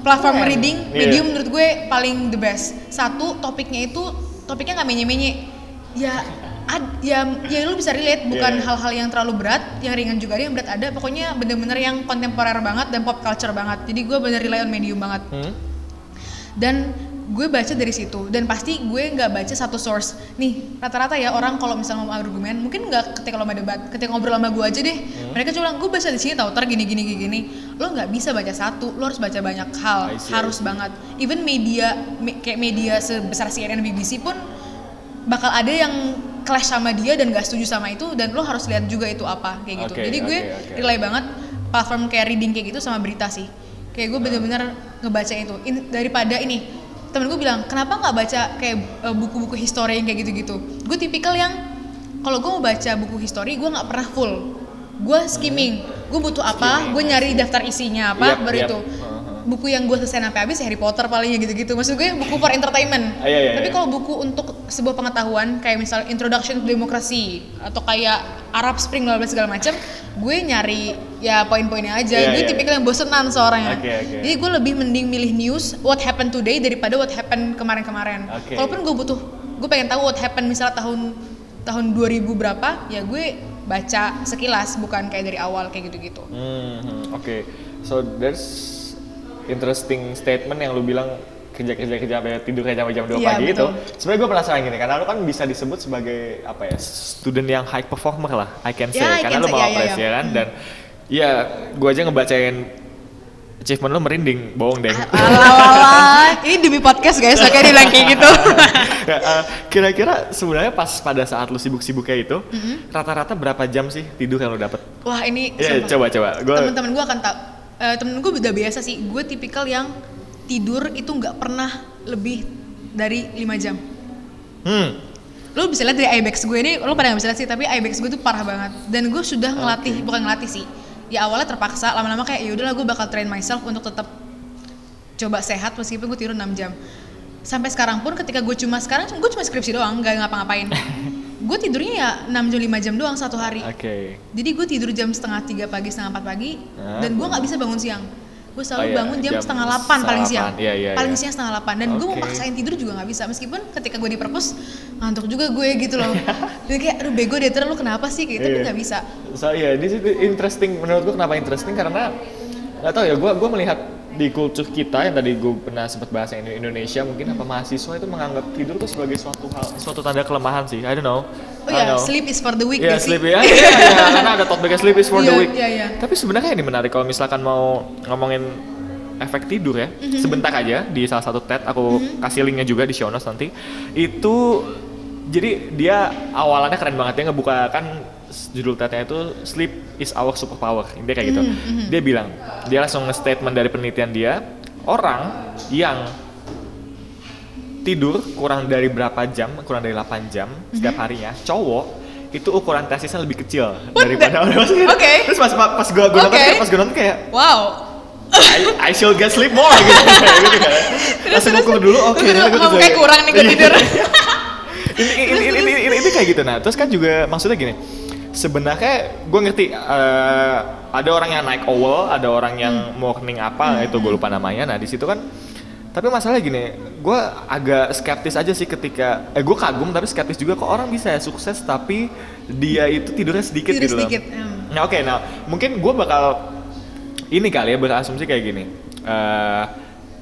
Speaker 2: platform
Speaker 1: Keren.
Speaker 2: reading,
Speaker 1: Iya.
Speaker 2: medium menurut gue paling the best. Satu topiknya itu topiknya nggak menye-menye. Ya ad, ya ya lu bisa relate bukan
Speaker 1: Iya.
Speaker 2: hal-hal yang terlalu berat, yang ringan juga ada, yang berat ada. Pokoknya bener-bener yang kontemporer banget dan pop culture banget. Jadi gue bener rely on medium banget.
Speaker 1: Hmm?
Speaker 2: Dan gue baca dari situ dan pasti gue nggak baca satu source nih rata-rata ya orang kalau misalnya mau argumen mungkin nggak ketika lo mau debat ketika ngobrol sama gue aja deh mereka cuma bilang gue baca di sini tau ter gini gini gini gini lo nggak bisa baca satu lo harus baca banyak hal harus banget even media me- kayak media sebesar CNN BBC pun bakal ada yang clash sama dia dan gak setuju sama itu dan lo harus lihat juga itu apa kayak gitu.
Speaker 1: Oke,
Speaker 2: jadi gue
Speaker 1: oke, oke.
Speaker 2: rely banget platform kayak reading kayak gitu sama berita sih. Kayak gue bener-bener ngebaca itu. In- daripada ini temen gue bilang kenapa nggak baca kayak eh, buku-buku history yang kayak gitu-gitu? Gue tipikal yang kalau gue mau baca buku history gue nggak pernah full. Gue skimming. Gue butuh apa gue nyari daftar isinya apa
Speaker 1: Yap,
Speaker 2: baru
Speaker 1: yap.
Speaker 2: itu.
Speaker 1: Uh-huh.
Speaker 2: Buku yang gue selesai sampai habis Harry Potter palingnya gitu-gitu. Maksud gue buku for entertainment.
Speaker 1: Ah, iya, iya,
Speaker 2: tapi
Speaker 1: iya.
Speaker 2: kalau buku untuk sebuah pengetahuan kayak misal Introduction to Democracy atau kayak Arab Spring bla segala macam gue nyari ya poin-poinnya aja.
Speaker 1: Iya,
Speaker 2: gue
Speaker 1: iya,
Speaker 2: tipikal yang bosenan seorangnya
Speaker 1: Oke, oke.
Speaker 2: jadi gue lebih mending milih news what happened today daripada what happened kemarin-kemarin.
Speaker 1: Oke.
Speaker 2: walaupun gue butuh gue pengen tahu what happened misalnya tahun tahun 2000 berapa ya gue baca sekilas bukan kayak dari awal kayak gitu-gitu.
Speaker 1: Hmm, hmm, Oke, so there's interesting statement yang lu bilang kerja kerja kerja sampai tidur kerja sampai jam 2
Speaker 2: Iya,
Speaker 1: pagi itu.
Speaker 2: betul.
Speaker 1: Sebenarnya gue penasaran gini, karena lu kan bisa disebut sebagai apa ya, student yang high performer lah, I can say,
Speaker 2: I
Speaker 1: karena
Speaker 2: can
Speaker 1: lu
Speaker 2: say,
Speaker 1: mau
Speaker 2: ya, ya,
Speaker 1: apres
Speaker 2: ya.
Speaker 1: ya kan, dan ya gue aja ngebacain achievement lu merinding, bohong deh.
Speaker 2: Alalala, ini demi podcast guys, makanya bilang kayak gitu.
Speaker 1: Eh, Kira-kira sebenarnya pas pada saat lu sibuk-sibuknya itu,
Speaker 2: Mm-hmm.
Speaker 1: rata-rata berapa jam sih tidur yang lu dapet?
Speaker 2: Wah ini
Speaker 1: Iya, coba coba. Gua
Speaker 2: temen-temen gue akan tahu. Eh, temen gue udah biasa sih. Gue tipikal yang tidur itu nggak pernah lebih dari 5 jam.
Speaker 1: Hmm.
Speaker 2: Lo bisa lihat dari ibex gue ini, lo pada nggak bisa lihat sih, tapi ibex gue tuh parah banget. Dan gue sudah ngelatih, bukan ngelatih sih. Ya awalnya terpaksa, lama-lama kayak ya udahlah gue bakal train myself untuk tetap coba sehat meskipun gue tidur 6 jam. Sampai sekarang pun ketika gue cuma sekarang gue cuma skripsi doang, nggak ngapa-ngapain. gue tidurnya ya 6 jam 5 jam doang satu hari.
Speaker 1: Oke.
Speaker 2: Jadi gue tidur jam setengah tiga pagi, setengah empat pagi,
Speaker 1: Ah.
Speaker 2: dan gue nggak bisa bangun siang. Gue selalu
Speaker 1: Oh iya,
Speaker 2: bangun jam,
Speaker 1: jam
Speaker 2: setengah delapan paling siang.
Speaker 1: Iya, iya,
Speaker 2: paling
Speaker 1: iya.
Speaker 2: siang setengah delapan. Dan gue mau
Speaker 1: Oke.
Speaker 2: maksain tidur juga nggak bisa. Meskipun ketika gue di perpus ngantuk juga gue gitu loh. Jadi kayak, aduh bego deh, lu kenapa sih? Gitu, tapi
Speaker 1: Iya.
Speaker 2: nggak bisa.
Speaker 1: So ya, this is interesting. Menurut gua kenapa interesting karena nggak tahu ya. Gua gua melihat di kultur kita yang tadi gue pernah sempat bahas yang Indonesia mungkin apa mahasiswa itu menganggap tidur tuh sebagai suatu hal suatu tanda kelemahan sih. I don't know.
Speaker 2: Oh ya,
Speaker 1: know.
Speaker 2: sleep is for the weak gak sih?
Speaker 1: sleep ya, iya, iya, karena ada topiknya sleep is for the
Speaker 2: Iya,
Speaker 1: weak.
Speaker 2: iya, iya.
Speaker 1: Tapi sebenarnya ini menarik kalau misalkan mau ngomongin efek tidur ya,
Speaker 2: Mhm.
Speaker 1: sebentar aja di salah satu TED aku kasih linknya juga di show notes nanti. Itu jadi dia awalannya keren banget dia ngebuka kan judul TED-nya itu sleep is our superpower. Dia kayak gitu.
Speaker 2: Mhm,
Speaker 1: Dia bilang, dia langsung nge-statement dari penelitian dia, orang yang tidur kurang dari berapa jam, kurang dari 8 jam setiap
Speaker 2: Mhm.
Speaker 1: harinya, cowok itu ukuran testisnya lebih kecil daripada orang lain.
Speaker 2: Oke.
Speaker 1: Terus pas pas gue gue nonton
Speaker 2: Oke.
Speaker 1: kayak- pas gue nonton kayak
Speaker 2: Wow.
Speaker 1: I, I shall get sleep more gitu, gitu kan. Langsung ukur dulu, oke.
Speaker 2: Terus
Speaker 1: gua
Speaker 2: ngomong
Speaker 1: bisa-
Speaker 2: kayak kurang nih gue
Speaker 1: Iya.
Speaker 2: tidur.
Speaker 1: ini, ini, ini, ini, ini, ini kayak gitu nah terus kan juga maksudnya gini sebenarnya gue ngerti eh, ada orang yang naik owl ada orang yang
Speaker 2: Hmm.
Speaker 1: morning apa itu gue lupa namanya nah di situ kan tapi masalahnya gini gue agak skeptis aja sih ketika eh gue kagum tapi skeptis juga kok orang bisa ya sukses tapi dia itu tidurnya sedikit
Speaker 2: Tidur
Speaker 1: gitu loh
Speaker 2: sedikit, hmm.
Speaker 1: nah oke nah mungkin gue bakal ini kali ya berasumsi kayak gini Eh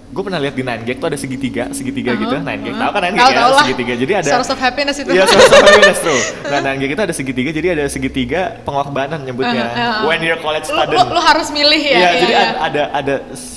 Speaker 1: gue pernah lihat di 9gag tuh ada segitiga segitiga
Speaker 2: Uh-huh,
Speaker 1: gitu 9gag
Speaker 2: uh-huh.
Speaker 1: tahu kan 9gag
Speaker 2: Tahu,
Speaker 1: ya
Speaker 2: lah.
Speaker 1: segitiga jadi ada
Speaker 2: Source of happiness itu.
Speaker 1: Iya, source of happiness tuh. Nah, dan kita ada segitiga, jadi ada segitiga pengorbanan nyebutnya.
Speaker 2: Uh, uh, uh.
Speaker 1: When you're college
Speaker 2: Lu,
Speaker 1: student.
Speaker 2: lu, lu harus milih ya.
Speaker 1: Iya, jadi
Speaker 2: iya.
Speaker 1: ada ada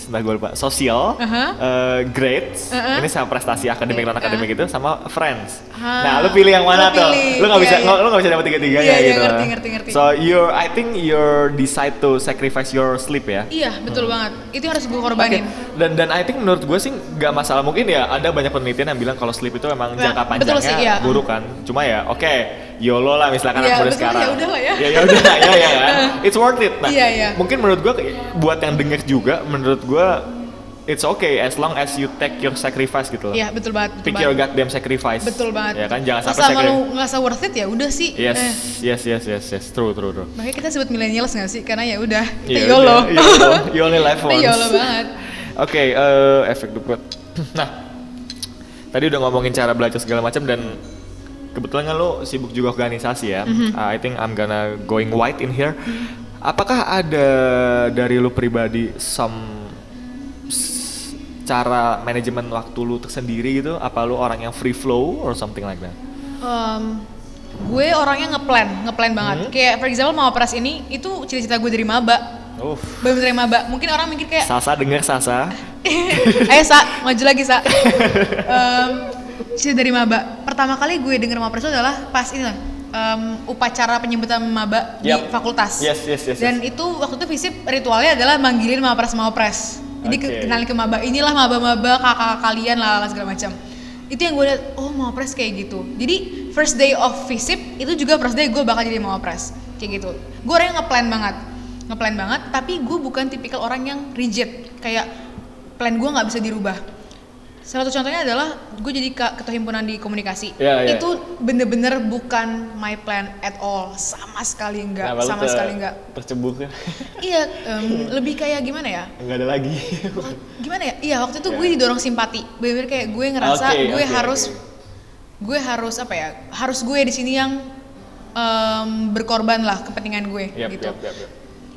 Speaker 1: nah gue lupa sosial,
Speaker 2: Uh-huh.
Speaker 1: eh, grades,
Speaker 2: Uh-uh.
Speaker 1: ini sama prestasi akademik non
Speaker 2: Uh-uh.
Speaker 1: akademik itu, sama friends.
Speaker 2: Ah,
Speaker 1: Nah, lu pilih yang mana
Speaker 2: lu
Speaker 1: tuh?
Speaker 2: pilih,
Speaker 1: Lu nggak bisa
Speaker 2: iya,
Speaker 1: nggak-
Speaker 2: iya.
Speaker 1: lu nggak bisa dapet tiga tiganya
Speaker 2: Iya, iya,
Speaker 1: gitu.
Speaker 2: ngerti, ngerti, ngerti.
Speaker 1: So you're, I think you're decide to sacrifice your sleep ya.
Speaker 2: Iya, betul banget. Itu yang harus gue korbanin.
Speaker 1: Dan dan I think menurut gue sih nggak masalah mungkin ya ada banyak penelitian yang bilang kalau sleep itu emang
Speaker 2: Ya,
Speaker 1: jangka panjangnya
Speaker 2: sih, iya.
Speaker 1: buruk kan. Cuma ya oke, YOLO lah misalkan
Speaker 2: Iya,
Speaker 1: aku udah
Speaker 2: betul,
Speaker 1: sekarang.
Speaker 2: ya udahlah ya.
Speaker 1: Ya ya udah ya ya kan. It's worth it. Nah,
Speaker 2: Iya, iya.
Speaker 1: mungkin menurut gue buat yang denger juga menurut gue it's okay as long as you take your sacrifice gitu loh.
Speaker 2: Iya, betul banget. Betul
Speaker 1: Pick your
Speaker 2: banget.
Speaker 1: goddamn sacrifice.
Speaker 2: Betul banget.
Speaker 1: Ya kan jangan sampai
Speaker 2: Asal kalau
Speaker 1: sacrifice.
Speaker 2: nggak worth it ya udah sih.
Speaker 1: Yes,
Speaker 2: Eh,
Speaker 1: yes, yes, yes, yes, true, true, true.
Speaker 2: makanya kita sebut millennials nggak sih? Karena ya udah, kita
Speaker 1: Iya,
Speaker 2: YOLO.
Speaker 1: udah, YOLO. You only live once.
Speaker 2: YOLO banget.
Speaker 1: Oke, eh, efek dupet. Nah, tadi udah ngomongin cara belajar segala macam dan kebetulan kan lo sibuk juga organisasi ya.
Speaker 2: Mhm.
Speaker 1: Uh, I think I'm gonna going white in here. Apakah ada dari lo pribadi some cara manajemen waktu lu tersendiri gitu? Apa lu orang yang free flow or something like that?
Speaker 2: Em, gue orangnya ngeplan, ngeplan banget.
Speaker 1: Hmm.
Speaker 2: Kayak for example mau operas ini itu cita-cita gue dari maba.
Speaker 1: Oh,
Speaker 2: Bener dari maba. Mungkin orang mikir kayak
Speaker 1: Sasa denger Sasa.
Speaker 2: Ayo Sa, maju lagi Sa. Em, cerita dari maba. Pertama kali gue denger Mapres itu adalah pas ini lah, em, upacara penyebutan maba di
Speaker 1: Yap.
Speaker 2: fakultas.
Speaker 1: Yes, yes, yes,
Speaker 2: Dan itu waktu itu visip ritualnya adalah manggilin Mapres Mapres. Jadi ke- kenalin ke maba, inilah maba-maba kakak kalian lah segala macam. Itu yang gue lihat, oh Mapres kayak gitu. Jadi first day of visip itu juga first day gue bakal jadi Mapres kayak gitu. Gue orang yang ngeplan banget, ngeplan banget. Tapi gue bukan tipikal orang yang rigid kayak plan gue nggak bisa dirubah. Salah satu contohnya adalah gue jadi ke- ketua himpunan di komunikasi.
Speaker 1: Iya, iya.
Speaker 2: Itu bener-bener bukan my plan at all, sama sekali enggak,
Speaker 1: lu
Speaker 2: sama sekali enggak.
Speaker 1: Tercebur ya?
Speaker 2: Iya, em, lebih kayak gimana ya?
Speaker 1: Enggak ada lagi.
Speaker 2: Gimana ya? Iya waktu itu
Speaker 1: Iya.
Speaker 2: gue didorong simpati. Bener-bener kayak gue ngerasa
Speaker 1: Oke,
Speaker 2: gue
Speaker 1: oke,
Speaker 2: harus,
Speaker 1: oke.
Speaker 2: gue harus apa ya? Harus gue di sini yang em, berkorban lah kepentingan gue
Speaker 1: Yap,
Speaker 2: gitu.
Speaker 1: yap, yap, yap.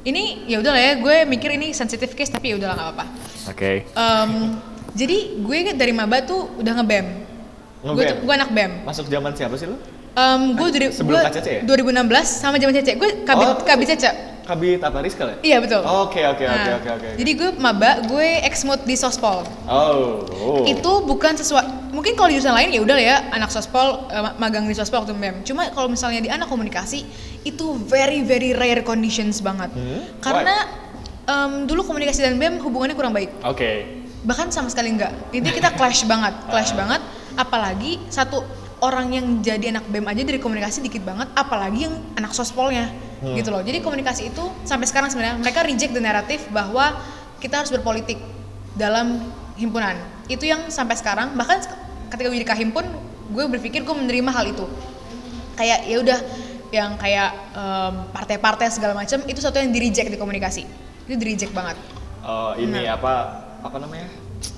Speaker 2: Ini ya udahlah ya, gue mikir ini sensitive case tapi ya udahlah nggak apa-apa.
Speaker 1: Oke.
Speaker 2: Em, jadi gue dari maba tuh udah ngebem. Gue
Speaker 1: Ngebem?
Speaker 2: tuh gue anak bem.
Speaker 1: Masuk zaman siapa sih lu?
Speaker 2: Em, gue dari
Speaker 1: Sebelum
Speaker 2: gue
Speaker 1: KCC ya?
Speaker 2: 2016 sama zaman Cece. Gue kabit
Speaker 1: Oh.
Speaker 2: kabit Cece.
Speaker 1: Kabit apa Rizka ya?
Speaker 2: Iya betul.
Speaker 1: Oke oke oke
Speaker 2: Nah,
Speaker 1: oke oke.
Speaker 2: Jadi gue maba, gue eksmut di sospol.
Speaker 1: Oh. oh.
Speaker 2: Itu bukan sesuatu. Mungkin kalau di jurusan lain ya udah lah ya anak sospol eh, ma- magang di sospol waktu bem. Cuma kalau misalnya di anak komunikasi itu very very rare conditions banget.
Speaker 1: Hmm?
Speaker 2: Karena em, dulu komunikasi dan bem hubungannya kurang baik.
Speaker 1: Oke.
Speaker 2: bahkan sama sekali enggak intinya kita clash banget clash banget apalagi satu orang yang jadi anak bem aja dari komunikasi dikit banget apalagi yang anak sospolnya
Speaker 1: Hmm.
Speaker 2: gitu loh jadi komunikasi itu sampai sekarang sebenarnya mereka reject the narrative bahwa kita harus berpolitik dalam himpunan itu yang sampai sekarang bahkan ketika gue jadi kahim pun gue berpikir gue menerima hal itu kayak ya udah yang kayak em, partai-partai segala macam itu satu yang di reject di komunikasi itu di reject banget
Speaker 1: Oh, ini
Speaker 2: Nah.
Speaker 1: apa apa namanya?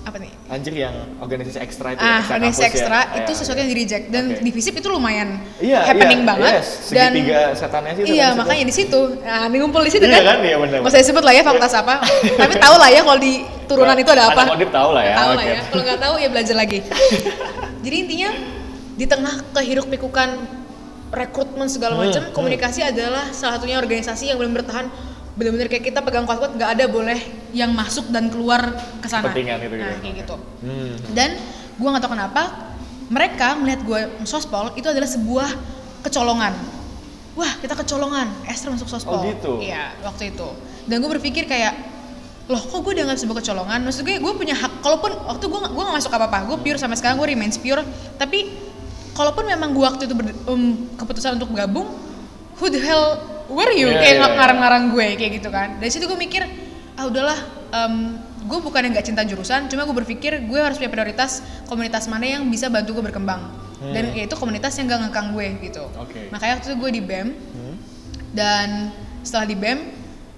Speaker 2: Apa nih
Speaker 1: Anjir yang organisasi ekstra itu.
Speaker 2: ah
Speaker 1: ekstra
Speaker 2: organisasi
Speaker 1: ya?
Speaker 2: ekstra
Speaker 1: Ya,
Speaker 2: itu
Speaker 1: ya.
Speaker 2: sesuatu yang di reject dan
Speaker 1: Oke.
Speaker 2: di FISIP itu lumayan
Speaker 1: Iya,
Speaker 2: happening
Speaker 1: iya,
Speaker 2: banget
Speaker 1: yes.
Speaker 2: dan
Speaker 1: Segitiga setannya sih
Speaker 2: iya
Speaker 1: kan
Speaker 2: makanya di situ nah ini ngumpul di situ
Speaker 1: Iya
Speaker 2: kan
Speaker 1: kan? Iya, benar,
Speaker 2: usah disebut lah ya fakultas apa tapi tahu lah ya kalau di turunan itu ada apa
Speaker 1: Anak Undip tahu lah ya.
Speaker 2: tahu lah
Speaker 1: oke.
Speaker 2: ya kalau nggak tahu ya belajar lagi jadi intinya di tengah kehiruk pikukan rekrutmen segala
Speaker 1: Hmm,
Speaker 2: macam
Speaker 1: hmm.
Speaker 2: komunikasi adalah salah satunya organisasi yang belum bertahan benar-benar kayak kita pegang kuat-kuat nggak ada boleh yang masuk dan keluar ke sana.
Speaker 1: Kepentingan itu
Speaker 2: nah
Speaker 1: gitu.
Speaker 2: kayak gitu.
Speaker 1: Hmm.
Speaker 2: dan gue nggak tahu kenapa mereka melihat gue sospol itu adalah sebuah kecolongan. Wah kita kecolongan Esther masuk sospol.
Speaker 1: Oh, gitu?
Speaker 2: iya waktu itu. Dan gue berpikir kayak loh kok gue dianggap sebuah kecolongan? Maksud gue gue punya hak kalaupun waktu gue gue gak masuk apa apa gue pure sampai sekarang gue remains pure. Tapi kalaupun memang gue waktu itu ber- um, keputusan untuk gabung who the hell were you
Speaker 1: Iya,
Speaker 2: kayak
Speaker 1: iya.
Speaker 2: ngarang-ngarang gue kayak gitu kan dari situ gue mikir ah udahlah em, gue bukan yang nggak cinta jurusan cuma gue berpikir gue harus punya prioritas komunitas mana yang bisa bantu gue berkembang dan
Speaker 1: Hmm.
Speaker 2: yaitu komunitas yang gak ngekang gue gitu
Speaker 1: Oke.
Speaker 2: makanya waktu itu gue di bem
Speaker 1: Hmm.
Speaker 2: dan setelah di BEM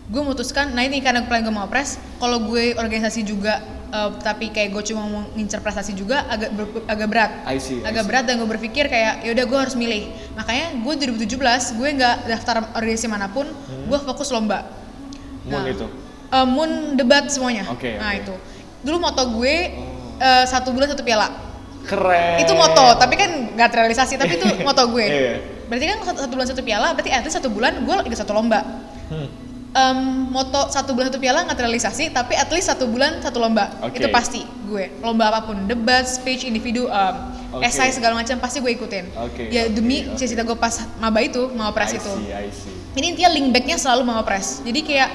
Speaker 2: gue memutuskan nah ini karena plan gue mau pres kalau gue organisasi juga eh, tapi kayak gue cuma mau ngincer prestasi juga agak ber- agak berat
Speaker 1: I see, I
Speaker 2: agak
Speaker 1: see.
Speaker 2: berat dan gue berpikir kayak ya udah gue harus milih makanya gue 2017 gue nggak daftar organisasi mana pun gue fokus lomba
Speaker 1: Hmm. Moon
Speaker 2: Nah,
Speaker 1: itu.
Speaker 2: eh, Moon debat semuanya
Speaker 1: Oke,
Speaker 2: nah
Speaker 1: oke.
Speaker 2: itu dulu moto gue eh, satu bulan satu piala
Speaker 1: Keren.
Speaker 2: itu moto tapi kan nggak terrealisasi tapi itu moto gue
Speaker 1: Iya.
Speaker 2: berarti kan satu, satu bulan satu piala berarti at least satu bulan gue ikut satu lomba
Speaker 1: Hmm.
Speaker 2: Em, moto satu bulan satu piala nggak terrealisasi tapi at least satu bulan satu lomba
Speaker 1: Oke.
Speaker 2: itu pasti gue lomba apa pun debat speech individu em,
Speaker 1: Oke.
Speaker 2: esai segala macam pasti gue ikutin
Speaker 1: Oke,
Speaker 2: ya demi
Speaker 1: oke.
Speaker 2: cita-cita gue pas maba itu mau pres itu
Speaker 1: see, I see.
Speaker 2: ini intinya link backnya selalu mau pres jadi kayak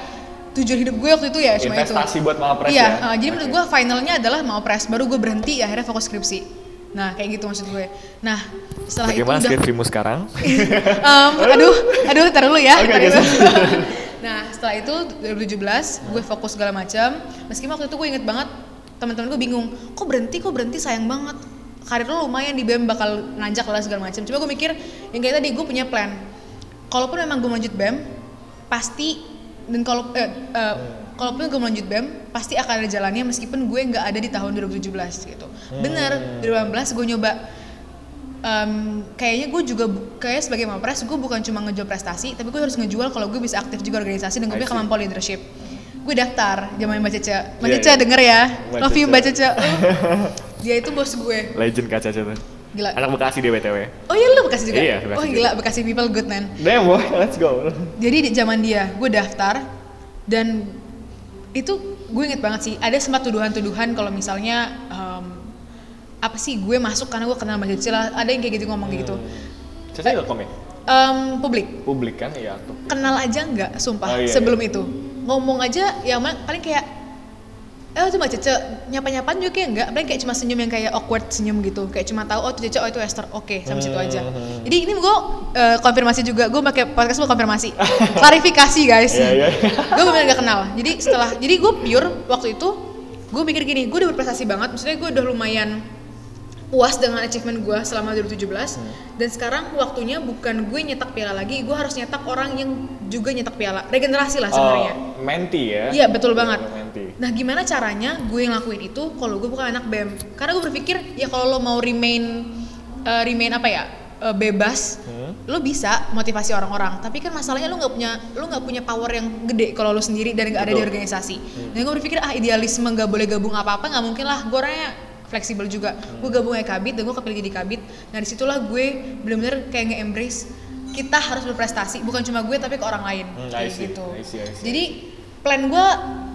Speaker 2: tujuan hidup gue waktu itu ya cuma itu
Speaker 1: Investasi buat Mapres
Speaker 2: iya
Speaker 1: ya.
Speaker 2: eh, jadi menurut
Speaker 1: Oke.
Speaker 2: gue finalnya adalah mau pres baru gue berhenti akhirnya fokus skripsi nah kayak gitu maksud gue nah setelah
Speaker 1: Bagaimana
Speaker 2: itu udah
Speaker 1: skripsimu sekarang?
Speaker 2: Em, aduh, aduh, tar dulu ya.
Speaker 1: Oke,
Speaker 2: tar
Speaker 1: oke,
Speaker 2: dulu. nah, setelah itu 2017 gue fokus segala macam. Meskipun waktu itu gue inget banget teman-teman gue bingung, kok berhenti, kok berhenti sayang banget. Karir lo lumayan di BEM bakal nanjak lah segala macam. Cuma gue mikir yang kayak tadi gue punya plan. Kalaupun memang gue melanjut BEM, pasti dan kalau eh, eh, kalaupun gue melanjut BEM, pasti akan ada jalannya meskipun gue nggak ada di tahun 2017 gitu. Bener, 2018 gue nyoba Em, kayaknya gue juga kayak sebagai mapres gue bukan cuma ngejual prestasi tapi gue harus ngejual kalau gue bisa aktif juga organisasi dan gue punya kemampuan leadership gue daftar zaman mbak Cece mbak
Speaker 1: Iya,
Speaker 2: Cece
Speaker 1: iya.
Speaker 2: denger ya
Speaker 1: Mbak
Speaker 2: love you
Speaker 1: Cece.
Speaker 2: mbak Cece dia itu bos gue
Speaker 1: Legend Kak Caca tuh.
Speaker 2: gila
Speaker 1: Anak Bekasi dia BTW.
Speaker 2: oh iya lu bekasi juga
Speaker 1: Iya, Bekasi
Speaker 2: oh
Speaker 1: juga.
Speaker 2: gila bekasi people good man
Speaker 1: Damn boy, let's go.
Speaker 2: jadi di zaman dia gue daftar dan itu gue inget banget sih ada sempat tuduhan-tuduhan kalau misalnya em, apa sih gue masuk karena gue kenal Cece lah ada yang kayak gitu ngomong kayak gitu.
Speaker 1: Caca nggak komen?
Speaker 2: Em, publik.
Speaker 1: Publik kan? Ya tuh.
Speaker 2: kenal aja nggak sumpah
Speaker 1: Oh, iya,
Speaker 2: sebelum
Speaker 1: iya.
Speaker 2: itu. Ngomong aja ya ma- paling kayak eh mbak Cece nyapa nyapaan juga kayak enggak paling kayak cuma senyum yang kayak awkward senyum gitu. Kayak cuma tahu oh itu Cece oh itu Esther. Oke sampai situ aja.
Speaker 1: Hmm.
Speaker 2: jadi ini gue eh, konfirmasi juga. Gue pakai podcast gue konfirmasi. Klarifikasi guys.
Speaker 1: Iya, iya.
Speaker 2: gue bener gak kenal. Jadi setelah jadi gue pure waktu itu gue mikir gini gue udah berprestasi banget. Maksudnya gue udah lumayan puas dengan achievement gue selama 2017 dan sekarang waktunya bukan gue nyetak piala lagi gue harus nyetak orang yang juga nyetak piala regenerasi lah sebenarnya
Speaker 1: Oh, menti ya?
Speaker 2: Iya betul banget.
Speaker 1: Menti.
Speaker 2: Nah gimana caranya gue ngelakuin itu kalau gue bukan anak bem? Karena gue berpikir ya kalau lo mau remain eh, remain apa ya eh, bebas,
Speaker 1: Hmm.
Speaker 2: lo bisa motivasi orang-orang. Tapi kan masalahnya lo nggak punya lo nggak punya power yang gede kalau lo sendiri dan nggak ada di organisasi. Dan gue berpikir ah idealisme nggak boleh gabung apa-apa nggak mungkin lah. Gue orangnya fleksibel juga. Gue gabung kayak kabit dan gue kepilih jadi kabit. Nah di situlah gue bener-bener kayak nge-embrace kita harus berprestasi bukan cuma gue tapi ke orang lain
Speaker 1: Hmm,
Speaker 2: kayak
Speaker 1: see,
Speaker 2: gitu.
Speaker 1: I see, I see.
Speaker 2: Jadi plan gue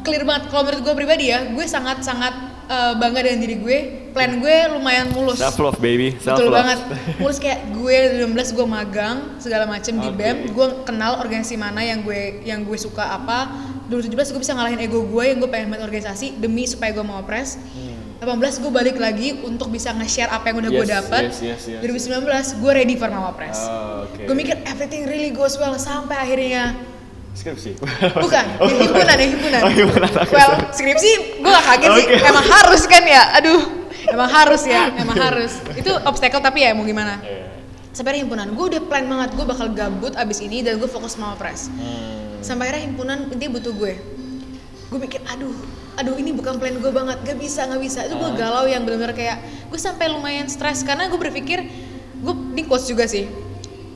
Speaker 2: clear banget kalau menurut gue pribadi ya gue sangat sangat eh, bangga dengan diri gue plan gue lumayan mulus
Speaker 1: Self love baby, self
Speaker 2: betul
Speaker 1: love.
Speaker 2: banget mulus kayak gue 16 gue magang segala macem di
Speaker 1: Oke.
Speaker 2: BEM gue kenal organisasi mana yang gue yang gue suka apa 2017 gue bisa ngalahin ego gue yang gue pengen banget organisasi demi supaya gue mau opres 18 gue balik lagi untuk bisa nge-share apa yang udah gue.
Speaker 1: Yes,
Speaker 2: dapat
Speaker 1: yes, yes, yes.
Speaker 2: 2019 gue ready for mau opres
Speaker 1: Oh, oke.
Speaker 2: gue mikir everything really goes well sampai akhirnya
Speaker 1: skripsi.
Speaker 2: Bukan, ya himpunan ya himpunan.
Speaker 1: Oh, himpunan.
Speaker 2: Well, skripsi gue gak kaget sih,
Speaker 1: Oke.
Speaker 2: emang harus kan ya. Aduh, emang harus ya, emang harus. Itu obstacle tapi ya mau gimana.
Speaker 1: Iya.
Speaker 2: Sampai himpunan, gue udah plan banget gue bakal gabut abis ini dan gue fokus mau press.
Speaker 1: Hmm.
Speaker 2: Sampai akhirnya himpunan intinya butuh gue. Gue mikir, aduh, aduh ini bukan plan gue banget, gak bisa, gak bisa. Itu gue
Speaker 1: Ah.
Speaker 2: galau yang bener-bener kayak, gue sampai lumayan stres karena gue berpikir, gue di quotes juga sih,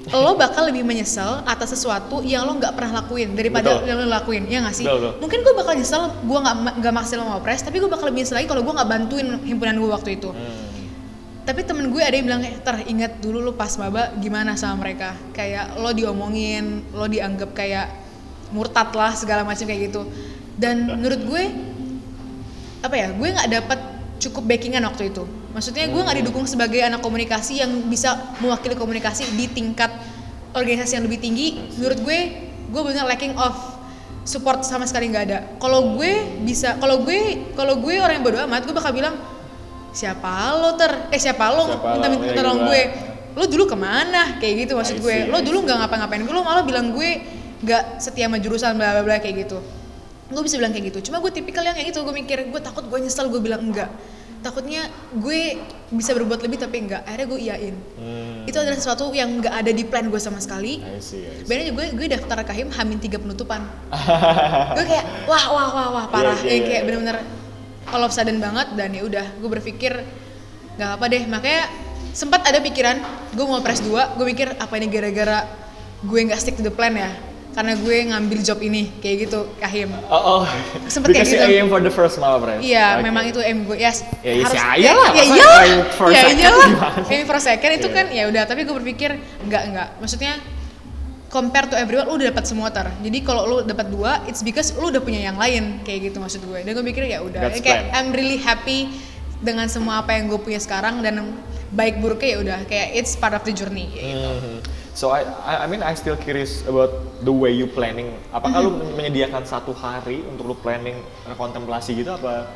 Speaker 2: lo bakal lebih menyesal atas sesuatu yang lo nggak pernah lakuin daripada
Speaker 1: Betul.
Speaker 2: yang lo lakuin ya nggak sih
Speaker 1: Betul, betul.
Speaker 2: mungkin gue bakal nyesel gue nggak nggak maksimal mau press tapi gue bakal lebih nyesel lagi kalau gue nggak bantuin himpunan gue waktu itu
Speaker 1: Hmm.
Speaker 2: tapi temen gue ada yang bilang kayak ter ingat dulu lo pas maba gimana sama mereka kayak lo diomongin lo dianggap kayak murtad lah segala macam kayak gitu dan menurut gue apa ya gue nggak dapat cukup backingan waktu itu. Maksudnya gue nggak didukung sebagai anak komunikasi yang bisa mewakili komunikasi di tingkat organisasi yang lebih tinggi. Menurut gue gue benar lacking of support sama sekali nggak ada. Kalau gue bisa kalau gue kalau gue orang yang bodo amat gue bakal bilang siapa lo ter? Eh siapa lo?
Speaker 1: Siapa
Speaker 2: minta minta
Speaker 1: ya
Speaker 2: tolong gue. Lo dulu ke mana? Kayak gitu maksud gue. lo dulu nggak ngapa-ngapain lo malah bilang gue nggak setia sama jurusan bla bla bla kayak gitu gue bisa bilang kayak gitu. Cuma gue tipikal yang kayak gitu. Gue mikir gue takut gue nyesel gue bilang enggak. Takutnya gue bisa berbuat lebih tapi enggak. Akhirnya gue iyain.
Speaker 1: Hmm.
Speaker 2: itu adalah sesuatu yang nggak ada di plan gue sama sekali.
Speaker 1: I see, I see.
Speaker 2: Benernya gue gue daftar kahim hamin tiga penutupan. Gue kayak wah wah wah wah parah.
Speaker 1: Iya, iya,
Speaker 2: yang kayak
Speaker 1: iya.
Speaker 2: bener-bener all of sudden banget dan ya udah gue berpikir nggak apa deh. Makanya sempat ada pikiran gue mau press 2 gue mikir apa ini gara-gara gue nggak stick to the plan ya karena gue ngambil job ini kayak gitu kahim
Speaker 1: Oh, oh.
Speaker 2: Sempet
Speaker 1: Because
Speaker 2: kayak gitu.
Speaker 1: aim for the first Malapres.
Speaker 2: Iya,
Speaker 1: Oke.
Speaker 2: memang itu aim gue. Yes,
Speaker 1: Ya, ya,
Speaker 2: harus.
Speaker 1: ya, iyalah,
Speaker 2: Ya,
Speaker 1: aim for
Speaker 2: Ya, iyalah.
Speaker 1: gimana?
Speaker 2: Aim for second itu
Speaker 1: Iya.
Speaker 2: kan ya udah, tapi gue berpikir enggak enggak. Maksudnya compare to everyone lu udah dapat semua ter. Jadi kalau lu dapat dua, it's because lu udah punya yang lain kayak gitu maksud gue. Dan gue mikir ya udah, kayak
Speaker 1: plan.
Speaker 2: I'm really happy dengan semua apa yang gue punya sekarang dan baik buruknya ya udah kayak it's part of the journey. kayak gitu.
Speaker 1: Mhm. So I, I I mean I still curious about the way you planning. Apakah lu
Speaker 2: Mm-hmm.
Speaker 1: menyediakan satu hari untuk lu planning eh, kontemplasi gitu apa?